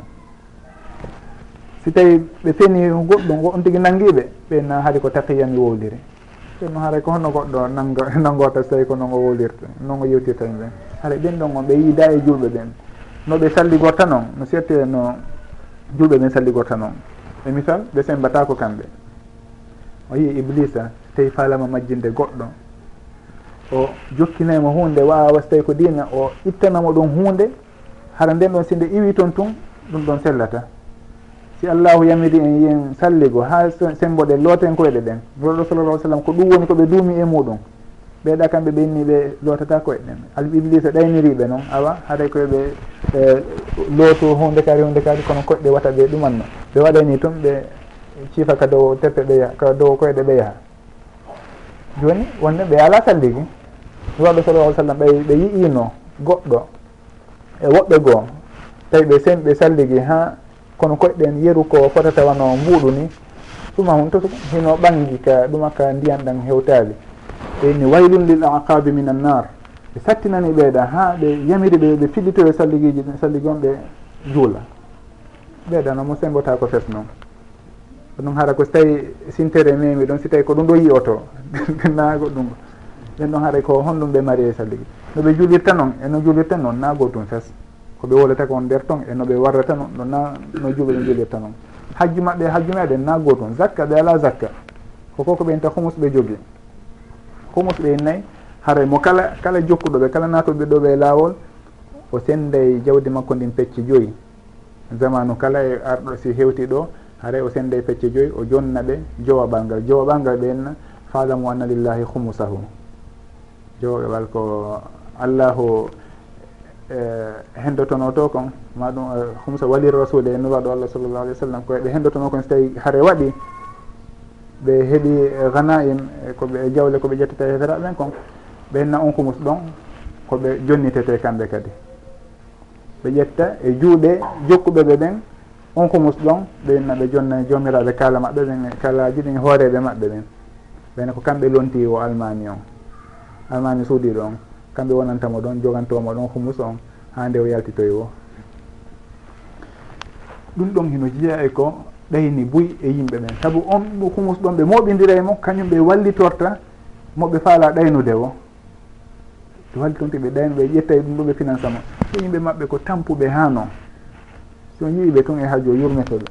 Si tawi ɓe feni goɗɗum on tigui nanguiɓe ɓen ah, haade ko taqiyami wowliri kono haara ko honno goɗɗo nanggo nangota so tawi ko noon o wowlirta noon o yewtirta e ɓen haara ɓen ɗon on ɓe yiida e julɓe ɓen. No ɓe salligorta noon no surtout no julɓe ɓen salligorta noon. E misal ɓe sembatako kamɓe. o yii iblisa tawi falama majjinde goɗɗo. O jokkinaymo hunde wawa so tawi ko dina o ittanamo ɗum hunde hara nden ɗon sinde iwi toon tun ɗum ɗon sellata. Si allahu yamiri en yen salligo ha semboɗen looten koyɗe ɗen roɗo sallallah sallam ko ɗum woni koɓe duumi e muɗum. Ɓeeɗa kamɓe ɓenni ɓe lootata koye ɗen. Al iblisa ɗayniriɓe noon awa haɗay koyeɓe looto hunde kaari hunde kaari kono koɗɗe wata ɓe ɗumanno. Ɓe waɗani toon ɓe ciifa ka dow teppe ɓe yaha ka dow koyeɗe ɓe yaha. Joni wonde ɓe ala salligi waɗo sallallah sallam ɓe ɓe yiino goɗɗo e woɓɓe goo tawi ɓe sen ɓe salligi ha kono koyɗen yeru ko fotata wano mbuuɗu ni ɗuma hun to hino ɓangi ka ɗuma ka ndiyan ɗan hewtali ɓeyni waylun lil aqabi min annar ɓe sattinani ɓeeɗa ha ɓe yamiri ɓe ɓe fiɗɗitoyo salligiji salligi on ɓe juula ɓeeɗa noon mo sembota ko fes noon. ko ɗum hara ko so tawi sintere memi ɗon si tawi ko ɗum ɗo yiyoto nago ɗum. Ɓen ɗon haara ko honɗum ɓe marié e salligi noɓe juulirta noon eno juulirta noon nago tum sas koɓe wolata ko on nder ton e noɓe warrata noon ɗo na no juuɓe ɓe juulirta noon hajju maɓɓe hajju meɗen nago tum zakka ɓe ala zakka. Koko ko ɓenta humus ɓe jogui humus ɓe nayyi haray mo kala kala jokkuɗoɓe kala natoɓe ɗo ɓe laawol o senday jawdi makko ndin pecce joyyi zamanu kala e arɗo si hewti ɗo haray o senda pecce joyyi o jonna ɓe jowaɓal ngal jowaɓal ngal ɓenna falamu anna lillahi humusahu jowaɓal ko allahu e, hendotono to kon maɗum ɗum e, humsa walir rasule e nuraɗo allah sallllahu alih w sallam ko ɓe hendotono kon so tawi haare waɗi ɓe heeɓi ganaim e koɓe jawle koɓe ƴettete heferaɓe ɓen kon ɓe henna on humus ɗon koɓe jonnitete kamɓe kadi. Ɓe ƴetta e juuɗe jokkuɓeɓe ɓen on ko musɗon ɓeynna ɓe jonna jomiraɓe kala maɓɓe ɓen kalaji ɗin hooreɓe maɓɓe ɓen. Ɓayne ko kamɓe lonti o almami on. Almami suuɗiɗo on kamɓe wonantamo ɗon jogantomo ɗon humus on ha nde o yaltitoy o ɗum ɗon hino jeeya e ko ɗayni buy e yimɓe ɓen. Saabu on humus ɗon ɓe moɓidira e mo kañum ɓe wallitorta moɓe faala ɗaynude o ɓe wallitonti ɓe ɗaynu ɓe ƴetta e ɗum ɗo ɓe finance mo so yimɓe maɓɓe ko tampuɓe ha noon so yiiɓe toon e haajo yurmeteɓe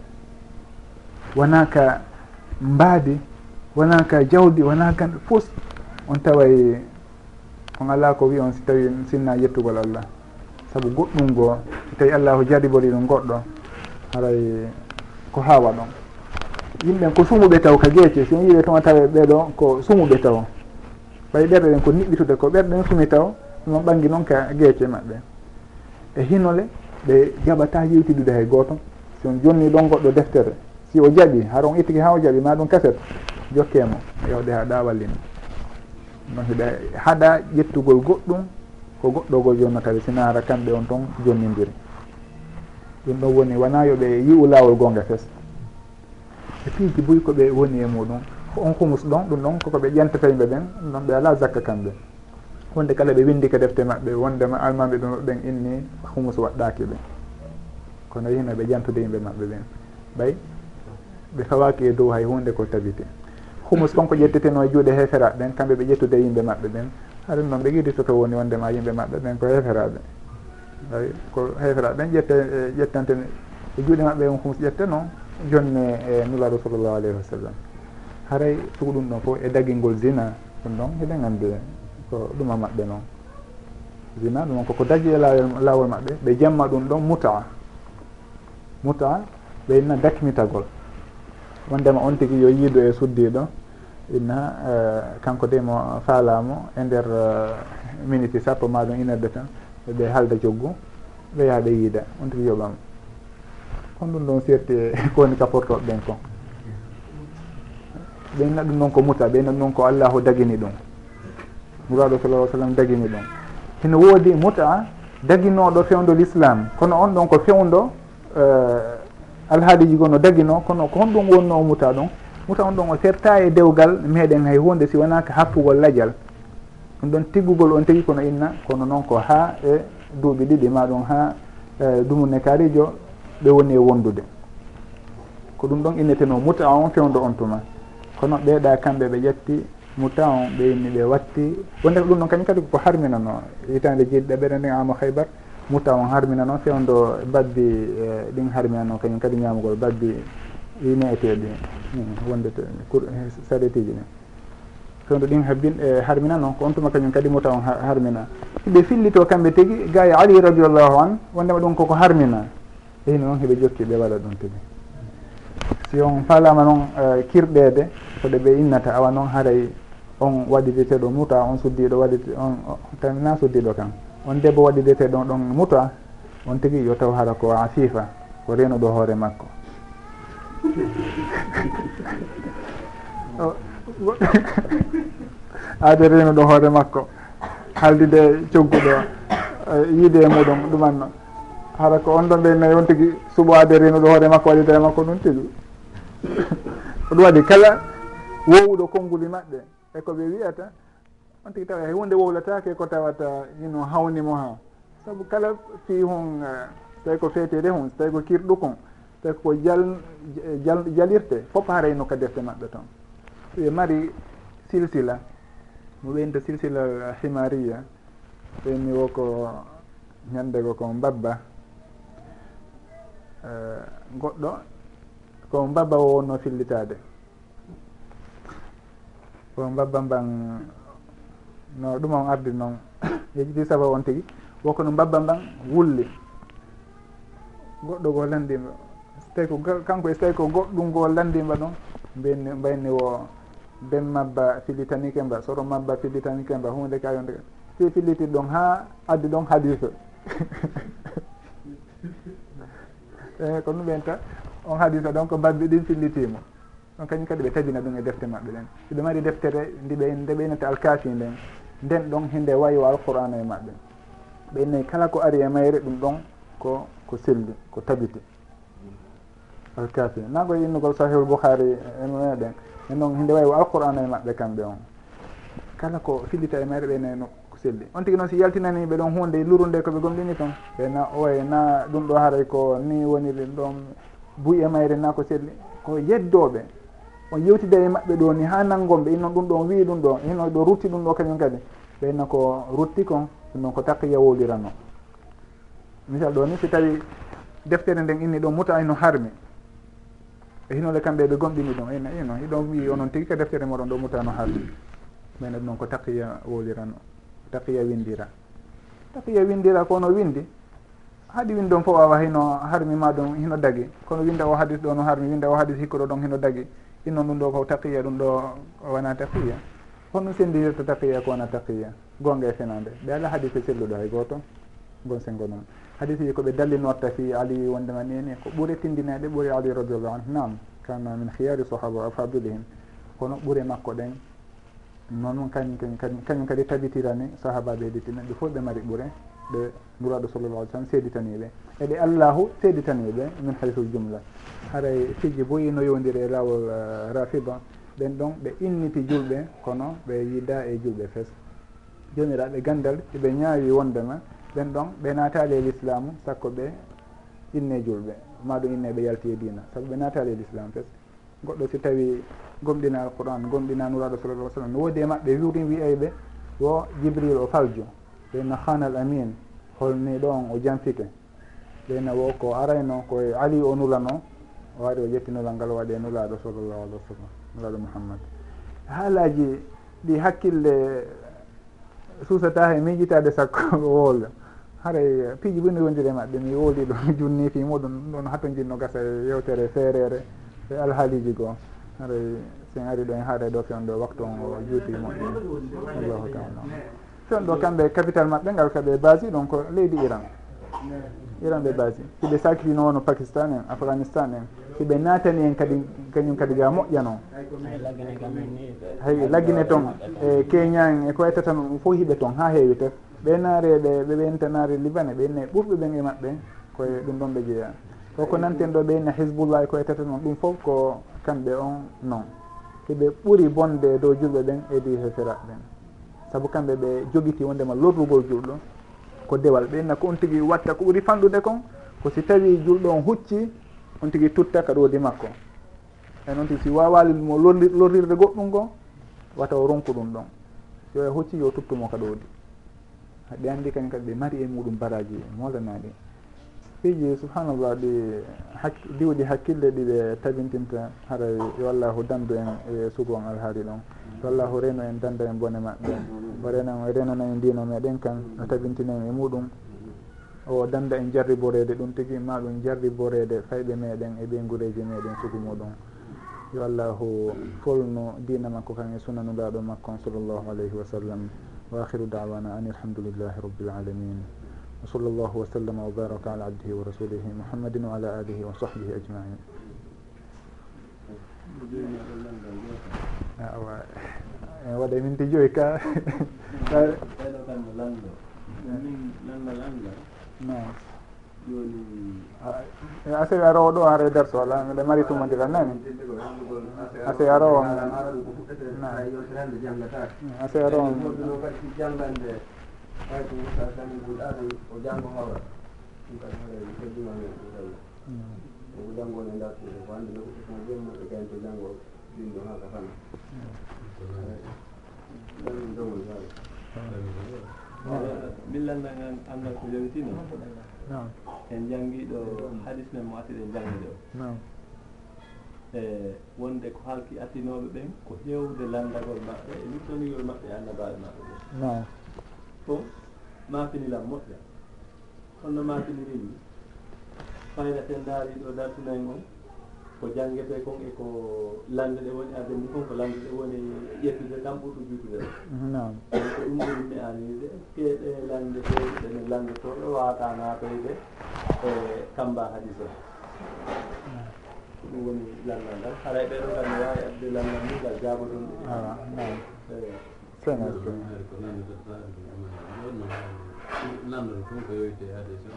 wona ka mbaade wona ka jawdi wona ka fos on taway on ala ko wi on si tawi sinna yettugol allah. Saabu goɗɗum goo si tawi allahu jaribori ɗum goɗɗo haray ko hawa ɗon. Yimɓen ko sumuɓe taw ka geece si on yiiɓe toon a tawa ɓeeɗo ko sumuɓe taw. Ɓay ɓerɗe ɗen ko niɓɓitude ko ɓerɗe ɗen sumi taw ɗumon ɓangi noon ka geece maɓɓe. E hinole ɓe jaɓata yewtidude hay gooto. Si on jonni ɗon goɗɗo deftere si o jaɓi hara on ittiki ha o jaɓi ma ɗum kaset jokkemo yewde ha ɗa wallina hiɓe haɗa ƴettugol goɗɗum ko goɗɗo gol jonnata ɓe sina kamɓe on toon jonnidiri. Ɗum ɗon woni wona yoɓe yi'u lawol gonga fes. E piiji boyi koɓe woni e muɗum on humus ɗon ɗum ɗon koko ɓe ƴentata yimɓe ɓen ɗum ɗon ɓe ala zakka kamɓe. wonde kala ɓe windi ko defte maɓɓe wondema almaɓe ɗum ɗen inni humus waɗɗaki ɓe kono yino ɓe ƴantude yimɓe maɓɓe ɓen. Ɓay ɓe fawaki e dow hay hunde ko tabiti humus konko ƴetteteno e juuɗe heferaɓe ɓen kamɓe ɓe ƴettude yimɓe maɓɓe ɓen. Haɗum noon ɓe giɗi soto woni wondema yimɓe maɓɓe ɓen ko heferaɓe. Ay ko heferaɓe ɓen ƴette ƴettante e juuɗe maɓɓe on humus ƴetteno jonne e nulaɗo sallllahu alayhi wa sallam. Haray sugu ɗum ɗon fof e dagingol zina ɗum ɗon heɗen anndi ko ɗuma maɓɓe noon. Zina ɗum koko daji e lawol lawol maɓɓe ɓe jemma ɗum ɗon mutaa mutaa ɓe inna dakmitagol. Wondema on tigui yo yiido e suddiɗo inna uh, kanko de mo faalamo e nder e, uh, minute sappo maɗum une heure de temps ɓe halda joggu ɓe yaha ɓe yiida on tigui yoɓama kon ɗum ɗon serti e ko woni kaportoɓe ɓen kon. Ɓeyna ɗum noon ko muta ɓeyna ɗum noon ko allahu dagini ɗum. nuraɗo sallah sallam dagini ɗum hino woodi muta daginoɗo fewdo l'islam. Kono on ɗon ko fewdo uh, eh, alhaaliji goo no dagino. Kono ko honɗum wonno o muta ɗum? Muta on ɗon o serta e dewgal meɗen hay hunde si wonaka happugol lajal. Ɗum ɗon tiggugol on tigi kono inna. Kono noon ko ha e duuɓi ɗiɗi maɗum ha eh, dumune kaarijo ɓe woni e wondude. Ko ɗum ɗon inneteno muta on fewdo on tuma. Kono ɓeeɗa kamɓe ɓe ƴetti moutan on ɓe yimɓeɓe watti. Wonde ko ɗum noon kañum kadi koko harminano. Hitande jeeɗiɗa ɓeɗe nden amo haybar mutta on harmina noon fewndo babbi e, ɗin harmina noon kañum kadi ñamugol babbi ineeteɗi wonde saɗetiji ɗin fewndo ɗin habbin e harmina noon ko on tuma kañum kadi muta on harmina. Hiɓe fillito kamɓe tigi gaye ali radiallahu an wondema ɗum koko harmina. Eyi noon hiɓe jokki ɓe waɗa ɗum tigui si on falama noon e, kirɗede ko ɗe ɓe innata awa noon haaray on waɗideteɗo muta on suddiɗo waɗite on kamina suddiɗo kam on debbo waɗideteɗon ɗon muta on tigui yo taw hara ko afifa ko renuɗo hoore makko. Aade renuɗo hoore makko. Haaldide cogguɗo eh, yiide e muɗum ɗumanno. Hara ko on ɗon ɓe nayi on tigui suɓoade renuɗo hoore makko waɗidere makko ɗum tigui ko ɗum waɗi kala wowuɗo konnguli maɓɓe. e ko ɓe wiyata on tigi tawa hay hunde wowlatake ko tawata ino hawnimo ha saabu kala fi hon eh, tawi ko feetede hun so tawi ko kirɗu kon tawi ko jal jal jalirte fof harayno ka defte maɓɓe toon. Ɓe mari silsila mo ɓeynta silsila himariya ɓenni wo ko ñande go kon babba eh, goɗɗo ko mbabba o wonno fillitade ko mbabba mban no ɗum on ardi noon. Yejiti saabu on tigui woko no mbabba mban wulli. Goɗɗo go landima so tawi ko kanko e so tawi ko goɗɗum go landima ɗon mbenni mbayni wo ben mabba filitanike mba soɗo mabba filitanike mba hunde ka yonde si filliti ɗon ha addi ɗon hadise eyi eh, ko ɗum ɓenta on hadise ɗon ko mbabbi ɗin fillitimo ɗon kañum kadi ɓe tabina ɗum e defte maɓɓe ɗen. Siɓe mari deftere ndiɓe nde ɓeynata alkafi nden nden ɗon hinde wayiwa alqur'ana e maɓɓe. Ɓe innayi kala ko ari e mayre ɗum ɗon ko ko selli ko tabiti. Alkafi nagoye innugol sahihul bouhari e eh, meɗen en ɗon hinde wayiwa alqur'ana e maɓɓe kamɓe on. Kala ko fillita e mayre ɓe no ko selli. On tigui noon si yaltinani ɓe ɗon hunde lurunde koɓe gomɗini toon ɓena oye na ɗum ɗo haray ko ni woniri ɗon buy e mayre na ko selli. Ko yeddoɓe on yewtidere e maɓɓe ɗo ni ha nangonɓe innon ɗum ɗo on wii ɗum ɗo inno ɗo rutti ɗum ɗo kañum kadi. Ɓeyno ko rutti kon ɗum ɗon ko taqiya wolirano misal ɗo ni si tawi deftere nden inni ɗon muta eno harmi. E hinole kamɓe ɓe gomɗini ɗum eno ino iɗon wi onon tigui ka deftere moɗon ɗo muta no harmi. Ɓeyno ɗum ɗon ko taqiya wolirano taqiya windira taqiya windira kono windi haɗi windon fof wawa hino harmi ma ɗum hino dagui kono winda o hadis ɗo no harmi winda o hadis hikkuɗo ɗon hino dagui innon ɗum ɗo ko taqiya ɗum ɗo wona taqiya. Honɗum sendidirta taqiya ko wona taqiya gonga e fenande. Ɓe ala hadise selluɗo hay goto gon sengo noon. Hadise ji koɓe dallinorta fi ali wondema neni ko ɓuure tindinede ɓuuri ali radiallahu anu nam kana min hiyari sahaba wa fadulihim kono ɓuure makko ɗen noon kañum kañum kadi tabitirani sahaba ɓe ɗitti ɓe fof ɓe mari ɓuure ɓe ɓuraɗo sallallah alih sallam seeditaniɓe eɗe allahu seeditaniɓe min haysul jumla. Haray fiji boyi no yowdiri e lawol uh, rafida ɓen ɗon ɓe inniti julɓe kono ɓe yiida e julɓe fes. Jomiraɓe gandal eɓe ñaawi wondema ɓen ɗon ɓe naatali e l'islamu sakko ɓe inne julɓe. Maɗum inne ɓe yalti e dina saabu ɓe naatali e l'islam fes. Goɗɗo si tawi gomɗina alquran gomɗina nuraɗo sallallah sallam no woodi e maɓɓe wirin wiyeyɓe wo jibril o faljo. ɓeyno hanal amin holniɗo on o janfike ɓeyna wo ko arayno koye ali o nulano o ari o ƴettinolal ngal waɗi e nulaɗo sallllahu alih wa sallam nulaɗo mouhammad haalaji ɗi hakkille suusata he miijitade sakko o woolo haray piiji ɓuni wondiri e maɓɓe mi wooli ɗo mi junnifi muɗum ɗon hatto jinno gasa e yewtere feerere e alhaaliji goo haray sen ari ɗo en haare ɗo fewn ɗo waktu on o juuti moƴƴi allahu taala toon ɗo kamɓe capital maɓɓe ngal kaɓe basi ɗon ko leydi iran. Iran ɓe basi. Siɓe sakitino wono pakistan en afghanistan en. Siɓe natani en kadi kañum kadi ga moƴƴa noon hay laggine toon e kenya en e ko waytata fof hiɓe toon ha heewi tef ɓe naare ɓe ɓe ɓenta naare libane ɓe inne ɓurɓe ɓen e maɓɓe koye ɗum ɗon ɓe jeeya. Koko nanten ɗo ɓe hizbullah e ko waytata noon ɗum fof ko kamɓe on noon hiɓe ɓuuri bonde dow julɓe ɓen e di heferaɓe ɓen saabu kamɓe ɓe jogiti wondema lorrugol julɗo ko dewal ɓenna ko on tigui watta ko ɓuuri fanɗude kon ko si tawi julɗo on hucci on tigui tutta ka ɗoodi makko. E noon tigui si wawalimo lorrirde goɗɗum ngo wata o ronku ɗum ɗon. Yo e hucci yo tuttumo ka ɗoodi ɓe andi kañum kadi ɓe mari e muɗum baraji molanaɗi piiji subhanallah ɗi hak diwɗi hakkille ɗiɓe tabintinta haray yo allahu dandu en e sugon alhaali ɗon. to allah o reno en danda en bone maɓɓe. O renan o renana en ndino meɗen kan o tabintina en e muɗum. O danda en jarriborede ɗum tigui ma ɗum jarriborede fayɓe meɗen e ɓeygureji meɗen sugu muɗum. Yo allahu folno dina makko kan e sunanulaɗo makko on sallllahu alayhi wa sallam. Wa akhiru dawana an ilhamdulillahi rabbil alamin. Wa sall llahu wa sallama wa baraka ala abdihi wa rasulihi muhammadin wa ala alihi wa sahbihi ajmain. awa en waɗa minti joyi ka. Ɗeɗo kam no lanndo min lannda lannda nam joni a sewi ɗo an reydar ala wala mbiɗa mari tumodira nani? A sewi a rowo
jangande hay
o jango hawra ɗum ɗum tan o jango dartude ko andi no uttitoma jemmuɗe kayento jango الدين هذا فنا لا نزود هذا
andal ko jowitino en janggiɗo hadis men mo atiɗe jangi ɗo. E wonde ko halki attinoɓe ɓen ko ƴewde landagol maɓɓe e luttonigol maɓɓe e annabaɓe maɓɓe ɓe fo mafinilam moƴƴa. Holno mafinirimi fayda ten ndaari ɗo dartunay on ko janggete kon eko lande ɗe woni adani kon ko lande ɗe woni ƴettude kam ɓurɗo jutude nam ko ɗum ɗo ɗummi anide keɗe lande feewi ɗene lamdotoɗo wata natoyde e kamba hadis o ko ɗum woni landal e ngal. Haray ɓeɗo kam ne wawi adde landal ni ngal jaboton
ɗe
namdal kon ko yowite hadis o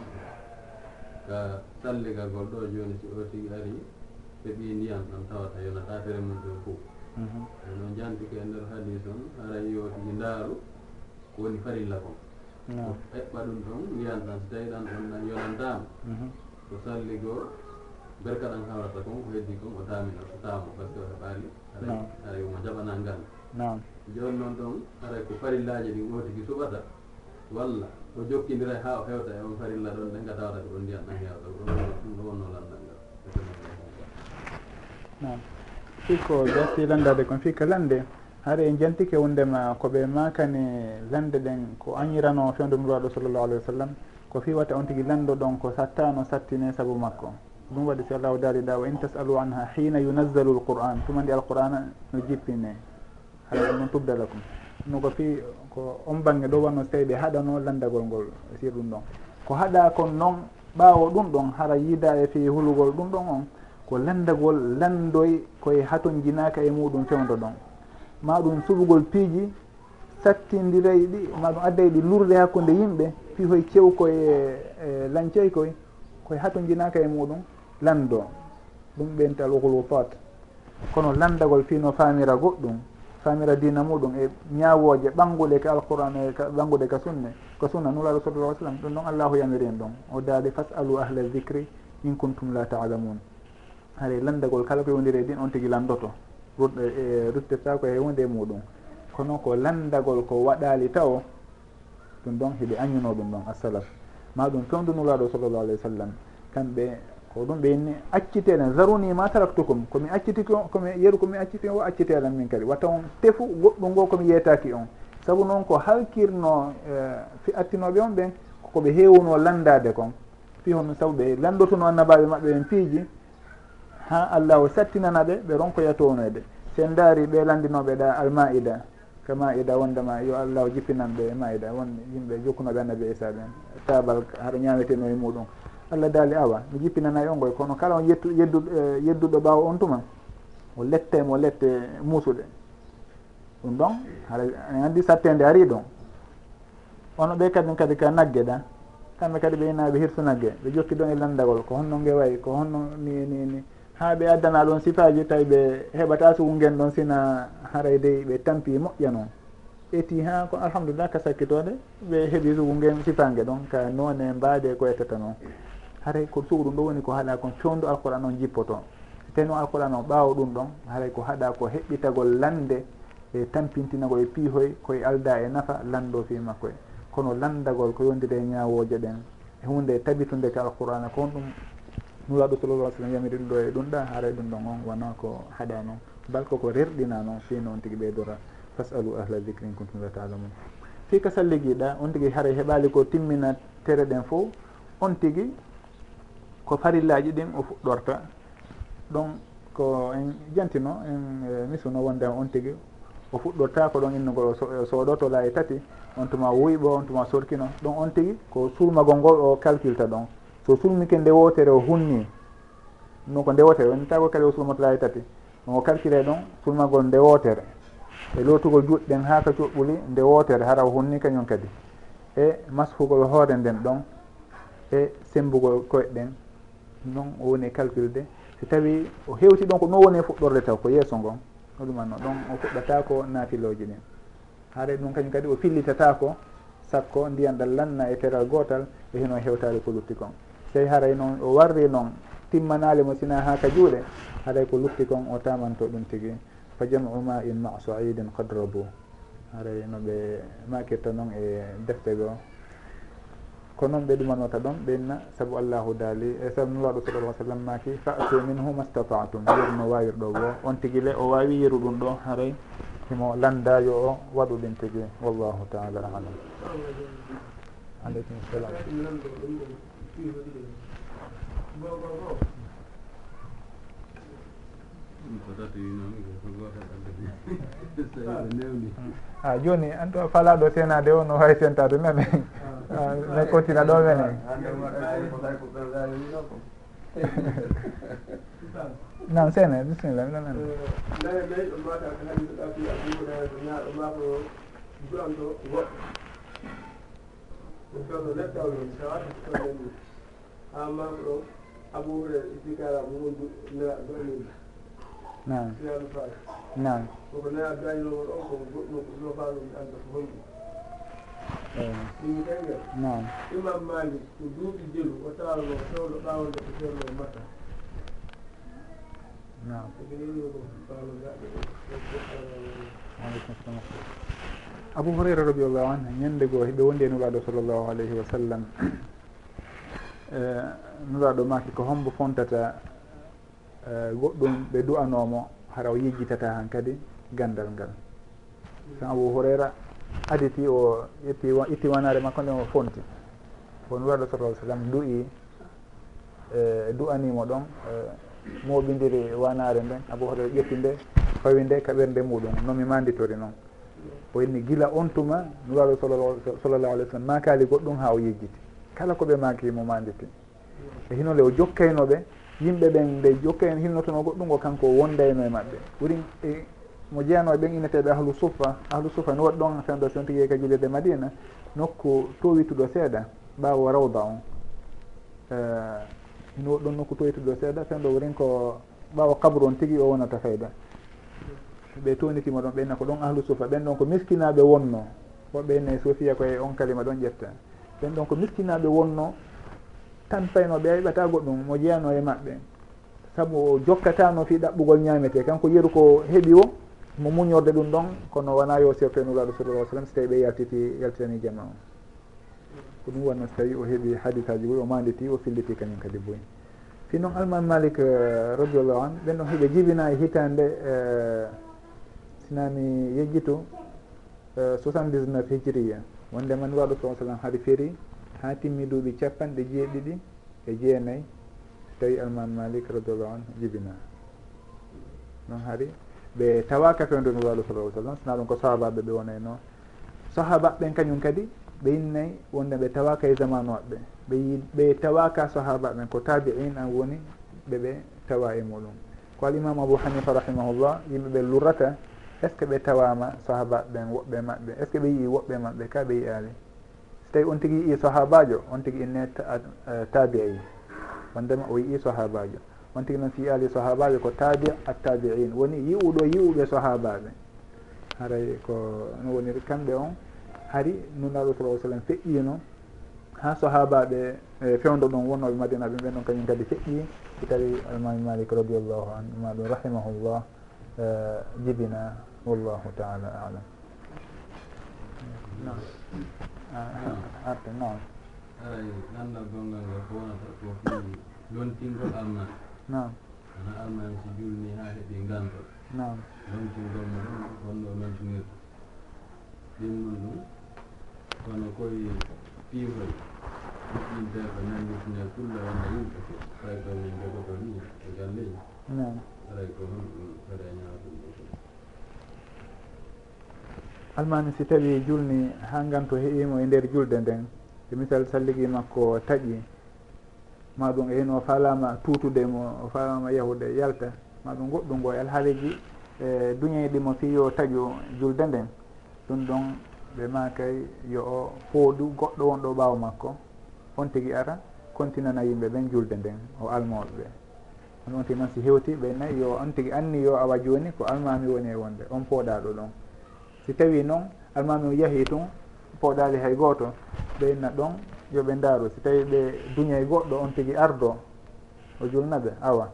ka salligal gol ɗo joni si o tigi ari feɓi ndiyam ɗam tawata yona ɗatere e mum ɗen fof no jantike e nder hadis on aran yootigi ndaaru woni farilla kon. Eɓɓa ɗum ɗon ndiyan ɗan so tawi ɗan ɗon ɗan yonantama ko salli goo berka ɗan hawrata kon ko heddi kon o tamina so tamo par ce que o heɓali aray aray omo jaɓana ngal. Joni noon ɗon aray ko farillaji ɗin ootigi suɓata walla o jokkidira ha o hewta e on farilla ɗon ɗen ga tawata ko ɗon ndiyan ɗan hewta ɗum ɗo wonno landal ngal.
nam fi jatti landade kon fika lande. Haara en jantike wondema koɓe makani lande ɗen ko añirano fewde nuraɗo sallllahu alayhi wa sallam ko fiwata on tigui lando ɗon ko sattano sattine saabu makko. Ɗum waɗi si allahu daariɗa wa in tasalu anha hina yunazzalu l qur'an. Tumandi alqur'ana no jippine. Haɗa ɗum noon tubdala kom ɗum ko fi ko on banggue ɗo wanno so tawi ɓe haɗano landagol ngol sir ɗum ɗon. Ko haɗa kon noon ɓaawo ɗum ɗon hara yiida e fi hulugol ɗum ɗon on. ko landagol landoy koye haton jinaka e muɗum fewdo ɗon. Ma ɗum suɓugol piiji sattidiray ɗi ma ɗum adday ɗi lurde hakkude yimɓe fi koye cew koye lancey koye koye haton jinaka e muɗum lando. Ɗum ɓental ohulwutat kono landagol fino famira goɗɗum famira dina muɗum e ñawoje ɓanguɗe ka alquran e ɓanguɗe ka sunne ko sunna nulaɗo sallah sallam ɗum ɗon allahu yamirin ɗum o daali fasalu ahla dicri in kuntum la talamun haɗa landagol kala ko wondiri e din on tigui landoto. Ruttirta ko e hunde e muɗum. Kono ko landagol ko waɗali taw ɗum ɗon heɓe añuno ɗum ɗon assalaf ma ɗum fewdunulaɗo sallallah alayhi wa sallam. Kamɓe ko ɗum ɓe inni accitelen zaruni ma taraktukum? Komi acciti komi yeru komi acciti o accitelen min kadi. Watta on tefu goɗɗum ngo komi yeetaki on. Saabu noon ko halkirno e, fi attinoɓe on ɓen koɓe hewuno landade kon. Fi honum saabu ɓe landotuno annabaɓe maɓɓe ɓen piiji ha allahu sattinana ɓe ɓe ronkoyatonoyde sen daari ɓe landinoɓe ɗa almaida. Ka maida wondema yo allahu jippinan ɓe e maida won yimɓe jokkunoɓe annabi isa ɓen. Tabal haɗa ñameteno e muɗum. Allah daali awa mi jippinanayi on goy kono kala on yettu yeddu e, yedduɗo ɓawa on tuma? O lette mo lette muusuɗe. Ɗum ɗon haɗa en anndi sattede ari ɗon. Ono ɓe kadi kadi ka nagge ɗa. Kamɓe kadi ɓe yinaɓe hirsu nagge ɓe jokki ɗon e landagol ko honno nge wayi ko honno ni ni ni. ha ɓe addana ɗon sifaji tawi ɓe heɓata sugu ngel ɗon sina haray dey ɓe tampi moƴƴa noon eti ha ko alhamdulillah ka sakkitode ɓe heeɓi sugu ngel sifangue ɗon ka none mbaade ko ettata noon haray ko sugu ɗum ɗo woni ko haɗa kon condo alquran on jippoto. Te noon alquran on ɓaawa ɗum ɗon haray ko haɗa ko heɓɓitagol lande e tampintinagol e piihoy koye alda e nafa lando fi makkoye. Kono landagol ko yondiri e ñawoje ɗen e hunde e tabitunde ka alqurana ko hon ɗum nuraɗo sallallah ai sallam yamiri ɗum ɗo e ɗum ɗa haaray e ɗum ɗon on wona ko haɗa noon bal koko rerɗina noon fi noon tigui ɓeydora. Fasalu ahla dicre in kuntum la talamun. Fi ka salligiɗa on tigui haara e heɓali ko timmina tere ɗen fo on tigui ko farillaji ɗin o fuɗɗorta. Ɗon ko en jantino en e misuno wonde on tigui o fuɗɗorta ko ɗon innugol o soɗoto laayi tati on tuma wuyɓo on tuma sorkino. Ɗon on tigui ko surmagol ngol o calculta ɗon. so sulmike nde wotere o hunni ɗum ko nde wotere woni tawi kadi o sulmotolaji tati o calcule e ɗon sulmagol nde wotere. E lotugol juɗɗen ha ka cuɓɓuli nde wotere hara o hunni kañum kadi. E masfugol hoore nden ɗon e sembugol koyeɗen noon o woni calcule de. So tawi o hewti ɗon ko ɗum woni e fuɗɗorde taw ko yeeso ngon ɗum anno ɗon o fuɗɗata ko naafiloji ɗin. Haare ɗum kañum kadi o fillitata ko sakko ndiyan ɗal lanna e teral gotal e heno hewtade ko lutti kon. tawi haray noon o warri noon timmanali mo sina ha ka juuɗe haray ko lutti kon o tamanto ɗum tigui fa jamu ma in ma soidin qadrabu haray no ɓe makirta noon e defte goo. Ko noon ɓe ɗumanota ɗon ɓenna saabu allahu daali e saabu nulaɗo sallallah sallam maki fatu minhu mastatatum yerno wawirɗo wo on tigui le o wawi yeru ɗum ɗo haray himo landayo o waɗu ɗin tigui wallahu taala alam. Aleykum salam a ah, joni an to falaɗo senade o no way sentade meme ah, mi continua ɗo mene nam sene bisimilla mi ɗonan ɗo neɗɗo amma ko abu hurayra itikara mum nela doninda nam siyano fayi nam
koko nela dañinogon ɗon ko goɗɗo no faɗum anda ko honɗi ɗimi tengel
nam
imam malik ko duuɓi jelu o tawano fewɗo ɓawonde ko fewno makka
nam aleykum salam abou hurayra radiallahu anu ñande goo heɓe wondi e nuraɗo sallllahu alayhi wa sallam. Eh, nuraɗo maki ko hombo fontata eh, goɗɗum ɓe du'anomo hara o yejjitata han kadi gandal ngal. Tan abou hurayra aditi o yetti itti wanare makko nde o fonti. O nuraɗo sala sallam du'i eh, du'animo ɗon moɓidiri wanare nden. Abou hurayra ƴetti nde fawi nde kaɓerde muɗum. Nomi manditori noon. O inni gila on tuma nuraɗo sallallahu alih w sallam makali goɗɗum ha o yejjiti. kala koɓe maki mo manditi e hinole o jokkaynoɓe yimɓe ɓen nde jokkay hinnotono goɗɗum ko kanko wondayno e maɓɓe. Ɓuri e mo jeyano e ɓen inneteɓe ahlu sufa ahlu sufa no waɗi ɗon fenɗo son tigui e ka julirde madina nokku towituɗo seeɗa ɓawo rawda on. No waɗi ɗon nokku towituɗo seeɗa fenɗo worin ko ɓawa kabru on tigui o wonata fayda. Ɓe tonitima ɗon ɓenna ko ɗon ahlu sufa ɓen ɗon ko miskinaɓe wonno. Woɓɓe enne sofiya koye on kalima ɗon ƴetta. ɓen ɗon ko miskinaɓe wonno tan faynoɓe a yiɓata goɗɗum mo jeyano e maɓɓe. Saabu o jokkatano fi ɗaɓɓugol ñamete. Kanko yeru ko heeɓi o mo muñorde ɗum ɗon kono wona yewse fewnulaɗo sallallah sallam so tawi ɓe yaltiti yaltitani jama o. Ko ɗum wonno so tawi o heeɓi hadisaji ɓoy o manditi o filliti kañum kadi boyi. Fi noon alman malik eh, radiallahu an ɓen ɗon heeɓe jibina e hitande eh, sinami yejjito. 79 hijriya wonde man waɗu sa sallam haɗa feri ha timmi duuɓi capanɗe jeeɗiɗi e jeenayyi so tawi alman malik radiallahu anhu jibina. Noon hari ɓe tawaka fewndumi walu sala sallam sona ɗum ko sahabaɓe ɓe wonayno sahaba ɓen kañum kadi ɓe yinnayi wonde ɓe tawaka e zamanu waɓɓe ɓe ɓe tawaka sahaba ɓen ko tabi'in an woni ɓeɓe tawa e muɗum. Ko alimam abou hanifa rahimahullah yimɓeɓe lurrata est ce que ɓe tawama sahaba ɓen woɓɓe maɓɓe? Est ce que ɓe yii woɓɓe maɓɓe? Ka ɓe yiyali so tawi on tigui yii sahabajo on tigui inne tabi'i e, wondema o yii sahabajo on tigui noon si yiyali sahabajo ko tabi a tabi'in woni yiwuɗo yiwuɓe sahabaɓe haray ko no woniri kamɓe on hari nunaɗo sala sallam feƴƴino. Ha sahabaɓe fewdo ɗon wonnoɓe madina ɓe ɓen ɗon kañum kadi feƴƴi. So tawi almami malik radiallahu anu ma ɗum rahimahullah e, jibina. wallahu taala alam. Arta
nam anndal gongal ngal ko wonata ko fii lontingol alma
nam
ana alma en so julni ha heɓi ngantol
nam
lontingol mo ɗum wonno lontinirta ɗin noon ɗum kono koye piifol ɗinde ko nanditine kulle wonno yimɓe ko. Ray ko min jogoto ni e galleji aray ko honɗum fereñaa
almami si tawi julni ha ganto heeɓimo e nder julde nden e misal salligi makko taƴi ma ɗum e hen o falama tutude mo o falama yahude yalta ma ɗum goɗɗum ngo e alhaaliji e duñeyɗimo fi yo taƴu julde nden. Ɗum ɗon ɓe makay yo o fooɗu goɗɗo wonɗo ɓaawo makko. On tigui ara continana yimɓe ɓen julde nden o almoɓe ɓe on on tigi noon si hewti ɓe nayyi yo on tigui anni yo awa joni ko almami woni e wonde on pooɗaɗo ɗon. si tawi noon almami o yeehi tun pooɗali hay goto ɓe inna ɗon yooɓe ndaaru si tawi ɓe duñay e goɗɗo on tigui ardo o julnaɓe awa.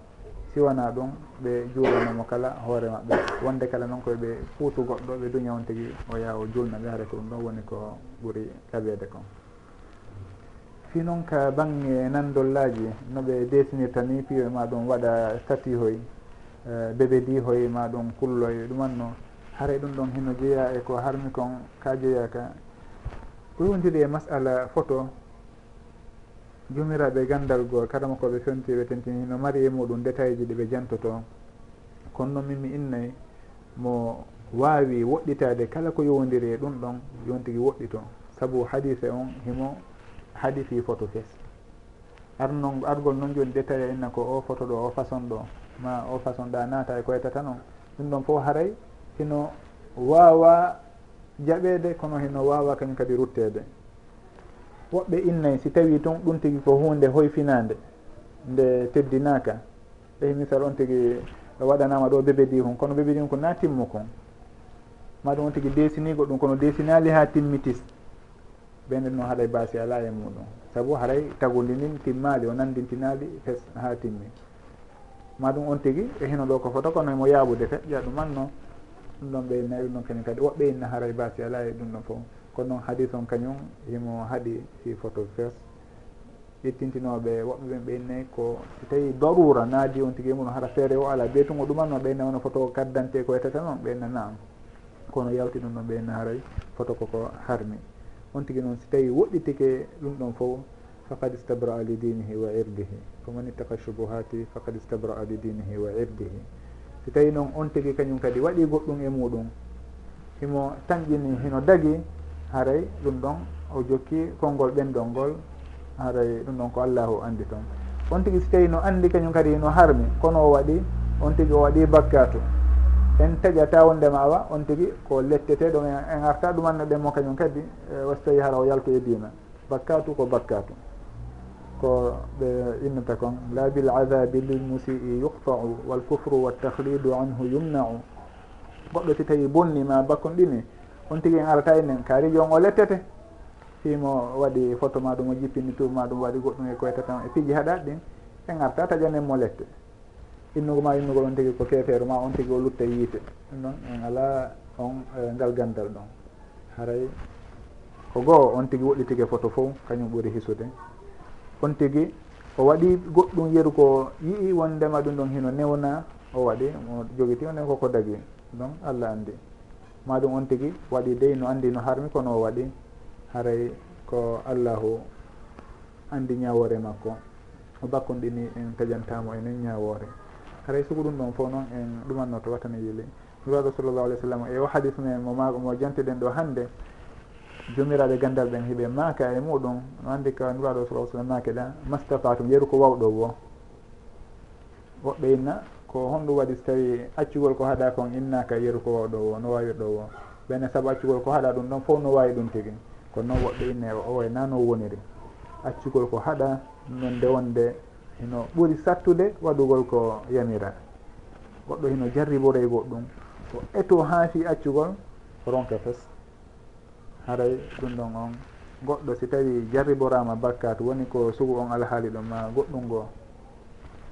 Siwana ɗum ɓe juuranamo kala hoore maɓɓe. Wonde kala noon koye ɓe puutu goɗɗo ɓe duña on tigui o yaa o julna ɓe haare ko ɗum ɗon woni ko ɓuuri kaɓede kon. Fi noon ka bangge nandollaji noɓe desinirta ni piyo e ma ɗum waɗa tati hoy eh, bébé di hoy e ma ɗum kulloy ɗumanno. haray ɗum ɗon hino jeeya e ko harmi kon ka jeeya ka. Ɓuri e masala photo jumiraɓe gandal goo karama koɓe fenti ɓe tentini hino mari e muɗum détail ji ɗi ɓe jantoto. Kono noon min mi innayi mo wawi woɗɗitade kala ko yowodiri e ɗum ɗon yon tigui woɗɗito. Saabu hadise on himo haɗifi photo fes. Arnon argol noon joni détail inna ko o photo ɗo o façon ɗo. Ma o façon ɗa naata e ko noon ɗum ɗon fof haray hino wawa jaɓede kono hino wawa kañum kadi ruttede woɓɓe innay si tawi tun ɗum tigui ko hunde hoyfinande nde teddinaka ɓey misal on tigui waɗanama ɗo bébé di kon kono bébé di ko na timmu kon. Maɗum on tigui desinigo ɗum kono desinali ha timmitis. Ɓenne noon haɗay basi ala e muɗum. Saabu haray tagudinin timmali o nandintinali fes ha timmi. Maɗum on tigui e hino ɗo ko foto kono hemo yaabude feƴƴa ɗumanno ɗum ɗon ɓe nayi ɗum ɗon kañum kadi woɓɓe inna haray basi ala e ɗum ɗon fof. Kono noon hadis on kañum himo haaɗi fi photo verse ƴettintinoɓe woɓɓe ɓen ɓe innayi ko so tawi darura naadi on tigui mum hara feere o ala beetungo ɗumanno ɓe inna wono photo kaddante ko wetata noon ɓe inna naam. Kono yawti ɗum ɗon ɓe inna haray photo koko harmi on tigui noon so tawi woɗɗitike ɗum ɗon fof faqad istabra li dinihi wa irdihi. Faman ittaqa shubuhati faqad istabra li dinihi wa irdihi. si tawi noon on tigi kañum kadi waɗi goɗɗum e muɗum. Himo tañƴini hino dagi haray ɗum ɗon o jokki konngol ɓendol ngol haray ɗum ɗon ko allahu anndi toon on tigi so tawi no anndi kañum kadi no harmi kono o waɗi on tigi o waɗi bakkatu en taƴa tawondema awa on tigi ko letteteɗon en arta ɗumanno ɗenmo kañum kadi e wasi tawi hara o yaltu e dina bakkatu ko bakkatu ko ɓe innata kon la bil adabi lil musii yuqta'u wal kufru waltahlidu anhu yumna'u. Goɗɗo si tawi bonnima bakkon ɗini on tigui en arata enen kaari jon o lettete. Fimo waɗi photo ma ɗum o jippini tuba ma ɗum waɗi goɗɗum e koyta tan e piiji haɗat ɗin en arta taƴanen mo lette. Innugo ma innugol on tigui ko feefeero ma on tigui o lutta e yiite ɗum noon en ala on e ngal gandal ɗon. Haray ko goho on tigui woɗɗi photo fo kañum ɓuuri hisude. on tigi o waɗi goɗɗum yeru ko yii wondema ɗum ɗon hino newna o waɗi o jogiti onen koko dagi. Donc allah andi. Maɗum on tigi waɗi dey no andi no harmi kono o waɗi haray ko allahu andi ñawore makko. O bakkunɗini en tajantamo enen ñawore. Haray sugu ɗum ɗon fof noon en ɗumannoto watani yili. Nuraɗo sallllahu alih w sallam e o hadis men mo ma mo jantiɗen ɗo hande jomiraɓe gandal ɓen heeɓe maaka e muɗum. No andi ka nuraɗo sa sallam maake ɗa. Mastafatum yeru ko wawɗo wo woɓɓe inna ko honɗum waɗi so tawi accugol ko haɗa kon innaka yeru ko wawɗo wo no wawirɗo wo ɓenne saabu accugol ko haɗa ɗum ɗon fof no wawi ɗum tigui kono noon woɓɓe inne o way na no woniri. Accugol ko haɗa non nde wonde hino ɓuuri sattude waɗugol ko yamira. Goɗɗo hino jarribore goɗɗum. E ko eto ha fi accugol ronka fes. haray ɗum ɗon on goɗɗo si tawi jarriborama bakkat woni ko sugu on alhaali ɗon ma goɗɗum ngo.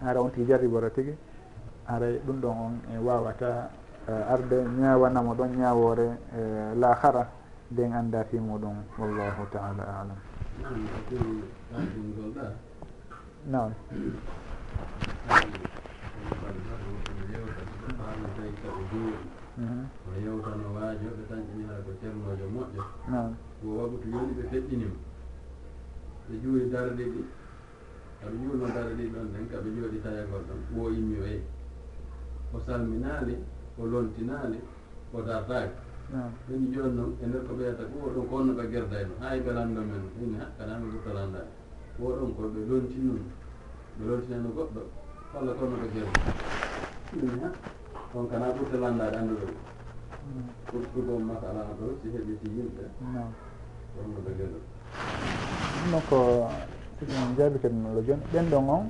Hara on tigi jarribora tigui haray ɗum ɗon on e wawata e arde ñawanamo ɗon ñawore e la hara nden anda fi muɗum wallahu taala alam. Nam Thank. Mm-hmm.
o yewtano waajo ɓe tañƴinira ko cellojo moƴƴo ko wabutu yoni ɓe feƴƴinima ɓe juuri darde ɗi aɓe juurno darde ɗi ɗon ɗen kaɓe jooɗi tayagol ɗon wo immi o yeyi o salminaali o lontinaali o dardaaki woni jooni noon e nder ko ɓeyata ko oɗon ko onno ɓe gerdayno hay e ɓelando men ini hakkadami ɓurtalandaani oɗon koɓe lontinun ɓe lontinano goɗɗo walla ko onno ɓe gerda ini ha on kana ɓurta lanndade annduɗo ɓurtuɗo masala ɗo si heɓiti yimɓe. Wonnoɗo leɗol
ɗumno ko tigi on jaabi kadi noon lo jooni ɓenɗon on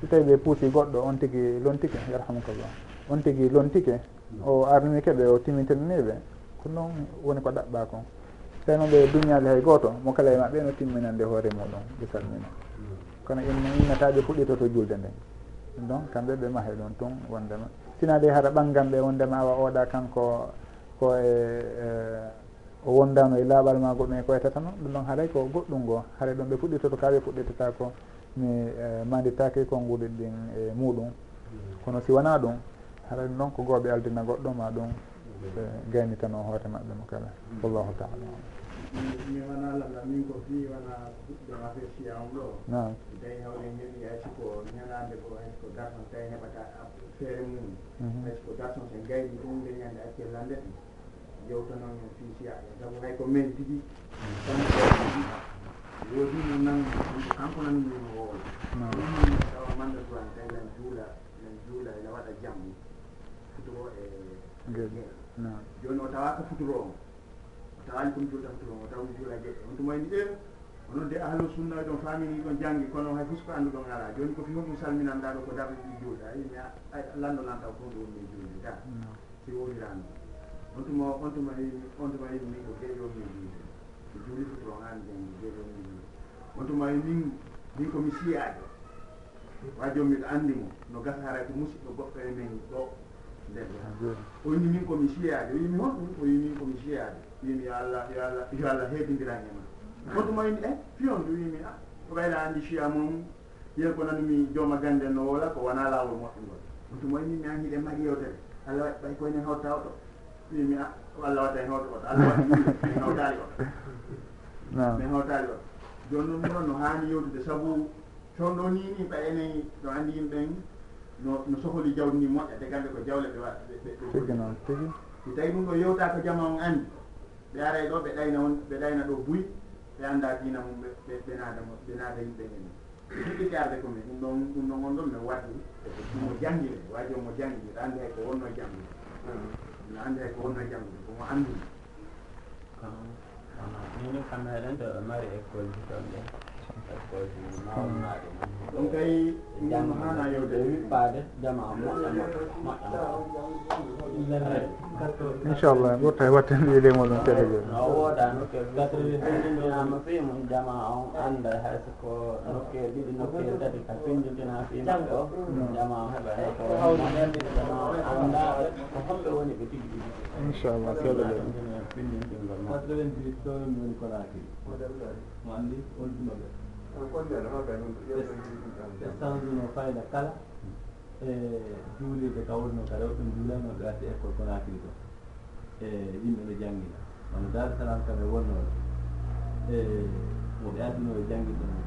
so tawi ɓe puusi goɗɗo on tigi lontike yarhamukallah. On tigi lontike o arnimi keɓe o timmitirniɓe ko noon woni ko ɗaɓɓa kon tawi noon ɓe duñaali hay gooto mo kala e maɓɓe no timminande hoore muɗum ɓe salmina. Mm. Kono innataɓe fuɗɗito to julde nden. Donc kamɓe ɓe mahe ɗon tun wondema. sinade hara ɓanggam ɓe wondema awa oɗa kanko ko e, e o wondano e laaɓal ma goɗɗum e ko etata noon ɗum ɗon haaray ko goɗɗum ngo? Haɗay ɗon ɓe puɗɗitoto kaɓe puɗɗitata ko mi e, manditake konguɗi ɗin e muɗum. Kono si wona ɗum haɗa ɗum ɗon ko gooɓe aldina goɗɗo ma ɗum ɓe gaynitano hoore maɓɓe mo kala. Wallahu taala
mi wona lalla min ko fi wona ɗum affaire siyam ɗo. Tawi hawre mbiɗi hay siko ñalande ko hay siko garçon tawi heɓata feere mum. Hay siko garçon sen gaydi ɗum nde ñande accellande ɗum jewtanon en fi siyaɓe. Sabu hay ko men tigui woodi no nanmi kanko nanmino woolo tawa manda duwan tawi len juula len juula ene waɗa jamm futuro e joni o tawaka futuro on tawani ɗum julɗam tuma o taw juula jeɗɗe on tuma ndi ɗeɗo onon de ahlu sunna ɗon famini ɗon janggi kono hay fof ko anndu ɗon ala. Joni ko fi hon ɗum salminanɗa ɗo ko darde ɗi juulɗa mi landonanta ko ɗum juulde. Juulida si wonirano on tuma on tuma on tuma yim min ko geeƴomi juulde. Mi juuli fof ɗon an jangi geeƴo juulde. On tuma min min komi siyaɗo wa jom miɗo anndi mo no gasara ko musidɗo goɗɗo e men ɗo. Nden o yimi min komi siyaade o yimi honɗum o yimi min komi siyaade wimi yo allah yo allah yo allah heɓodira e ma woto moyni e pion wimi a ko ɓayla andi chiya mum yiya ko nanumi jooma gande no wola ko wona lawol moƴƴugol woto yimi mi an hiɗe mari yewtere allah waɗi ɓay koyne hawta oɗo wimi a allah watta en hawta oɗo allah waɗi min hawtali oɗo min hawtali oɗo joni noon noon no haani yewtude sabu toon ɗo ni ni ɓay enen no andi yimɓen no no sohli jawdi ndi moƴƴa te gande ko jawle ɓe waɗa ɓe
tigi noon tigi
si tawi ɗum ɗo yewta ko jama on andi ɓe aray ɗo ɓe ɗayna on ɓe ɗayna ɗo buy ɓe annda diina mum ɓe naada ɓe naada yimɓe ene jiɗɗiɗi arde ko min ɗum ɗon ɗum ɗon on ɗon mi waddi mo janngine waaji omo janngine anndi hay ko wonno janngude no anndi hay ko wonno janngude komo anndi.
Ah, ah, Minin kam meɗen to mari école ɗon ɗen
ɗum kay ndiyam hana yewde
wippade jama moƴƴa moƴƴa
inchallah ɓurta e watten wiilemol ɗum tele
joni o wooɗa nokkel gatrilindinama fii mum jama on annda hay soko nokkel ɗiɗi nokkel tati ka findintina fii maɓɓe o jama o heɓa heko jama o annda ko homɓe woni ɓe tigi ɗiɗi
inchallah
tele joni
findintingol ma. 98 woni konakiri mo anndi on dumaɓe ƴettawduno fayda kala e juulirde kawrno ka rew ɗum juulano ɓe wadde école conakiri to e yimɓe ɓe janngina wono dar salam kamɓe wonnoɗo e mo ɓe addino ɓe jannginde mum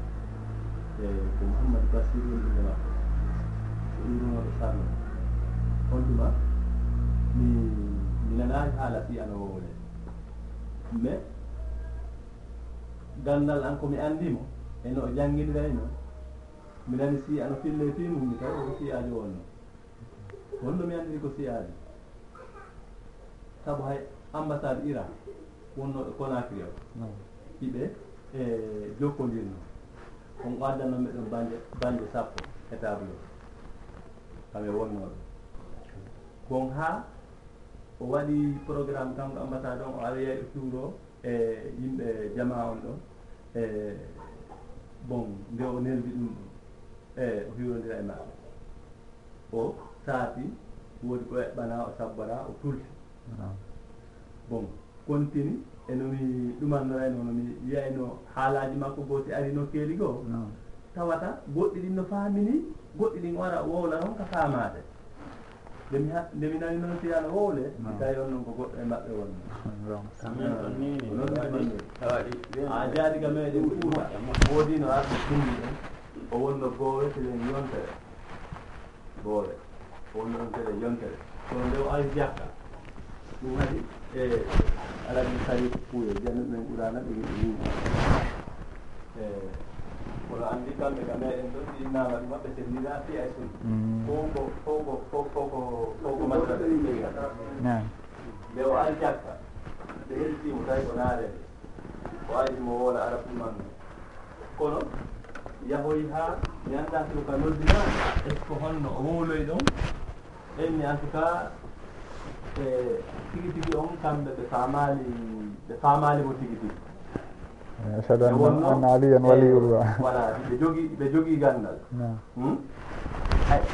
e ko mouhammadou basir wondude makko ko ɗumrunoɓe sarno on tuma mi mi nanani haala si fiyanowowo nde mais gandal an komi anndimo e no o jangguidirayno mbiɗani si ano fille e fi mum ni taw ko siyaji wonno. Holno mi andiri ko siyaji. Saabu hay ambassade iran wonno e conacry o. Hiɓe e jokkodirno. On o addannoɓe ɗon banje banje sappo e table kaɓe wonnoɓe bon ha o waɗi programme kanko ambassade on o aroyay e suuro e yimɓe jama on ɗon e bon nde o neldi ɗum ɗum. Eyi o hiwrodira e maɓɓe. O saati woodi ko eɓɓana o sabbora o tulti. Bon contini enomi ɗumannora nono nomi yiyayno haalaji makko gooti arino keeli goo. Tawata goɗɗi ɗin no faamini goɗɗi ɗin wara wowla noon ka faamaade. nde mi nani noon fiyano hoole tawi on noon ko goɗɗo e maɓɓe wonno. A jaadiga meɗen fuuta woodi no arde pinndi en. O wonno goowe seɗen yontere. Goowe o wonno ɗon seɗen yontere. Kono nde o ari jakka ɗum haɗi e alaɗi sari puuye jannuɗen ɓurana ɓe giɗi wiima e kalɓe kam e en ɗoɗɗi nama ɗi maɓɓe sendina fiya ay suni foko foko foko fofko masala nde o ari jakka nde heltimo tawi ko naarede o arimo wola ara pumanno kono yahoy haa mi annda so ka noddina est ce que holno o wowloy ɗon? Enni en tout cas e tigi tigi on kamɓe ɓe faamaali ɓe faamaali mo tigi tigi.
ashadu an aliyan eh, waliyullah
voilà ɓe jogi ɓe jogi gandal. Hmm?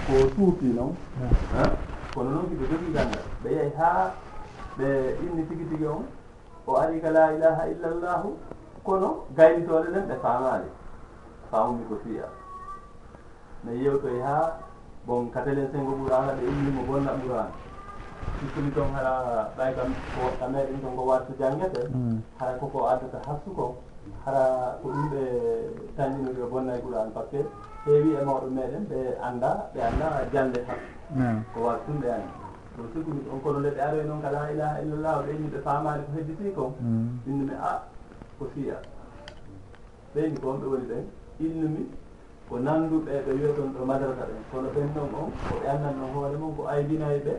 Ko suufi noon kono noon kiɓe jogi gandal. Ɓe yehi haa ɓe inni tigi tigi on o ari ka la ilaha illallahu kono gaynitooɗe nden ɓe faamaali. Faamumi ko fiya. Mi yewtoy haa bon katelen sengo ɓurana ɓe innimo gonna ɓuran sikkumi toon hara ɓay kam ko woɗɗa meɗen ton ko wattu janggete hara hmm. koko addata hassu kon hara ko ɗum e ɓe tañino o bonna e qouran par ce que heewi e mawɗo meɗen ɓe annda ɓe annda jande ha ko wawi ɗum ɓe anndi. Ɗo sikumi on kono nde ɓe aroy noon ka la ilaha illallah ɓeyni ɓe famani ko hedditi kon innumi a ah, ko fiya. Ɓeyni ko on ɓe woni ɓen. Innumi ko nannduɓe ɓe wiyaton ɗo madrasa ɓen kono ɓen noon on ko ɓe anndanno hoore mon ko aydinayi ɓe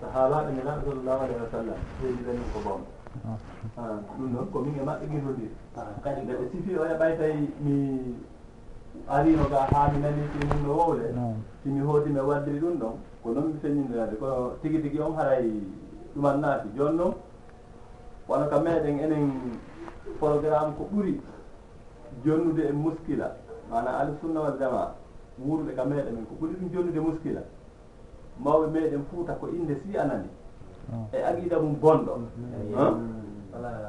sahabaɓe nelaɓe sallllahu alayhi wa sallam. Heewi ɓen noon ko bomɓe Ah, ɗum noon ko min e maɓɓe guirrodi ah, kadi mbeɗa sifi o heɓay tawi mi arino ga haa mi nani ki mum no wowle. Simi hooti mi waddiri ɗum ɗon. Ko noon mi feññindirade kono tigi tigi on haray ɗuman naati. Joni noon wono ka meɗen enen programme ko ɓuri jonnude e muskila mana alisunna wal jama wuurɓe ka meɗen men ko ɓuri ɗum jonnude muskila. Mawɓe meɗen fuuta ko inde si anani e aqida mum bonɗo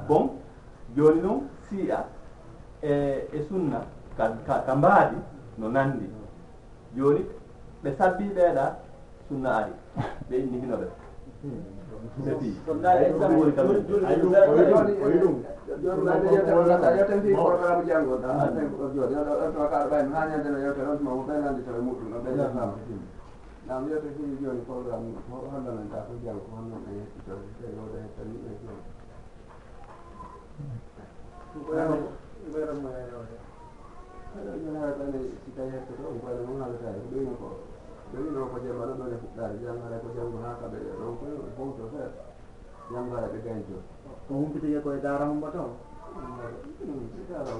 bon joni noon siya e e sunna ka mbaadi no nanndi joni ɓe sabbi ɓeeɗa sunna ari ɓe inni hino ɓe
programme janngoɗa jooɗi aɗa ɓayno ha ñandeno yewtere on tuma mo ɓeynande tawe muɗum ɗo ɓeynatama nam yiyata fii joni programme hollananta ko jang ko honnon ɗen hettitode tawi oɗo hettan yimɓe joni ɓeyramo si tawi hettoto on koyno mum haalatae ko ɓeyno ko ɓeyno ko jaam aɗa ɗone fuɗɗare jam hara ko janggo ha kaɓe ɗon koy fowto feere jangare ɓe gañ
ko humpitike koye daara humba to
daara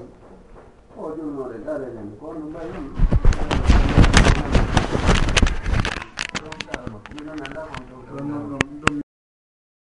o jumnoɗe daareɗen kono mbayi ɗum noon ɗum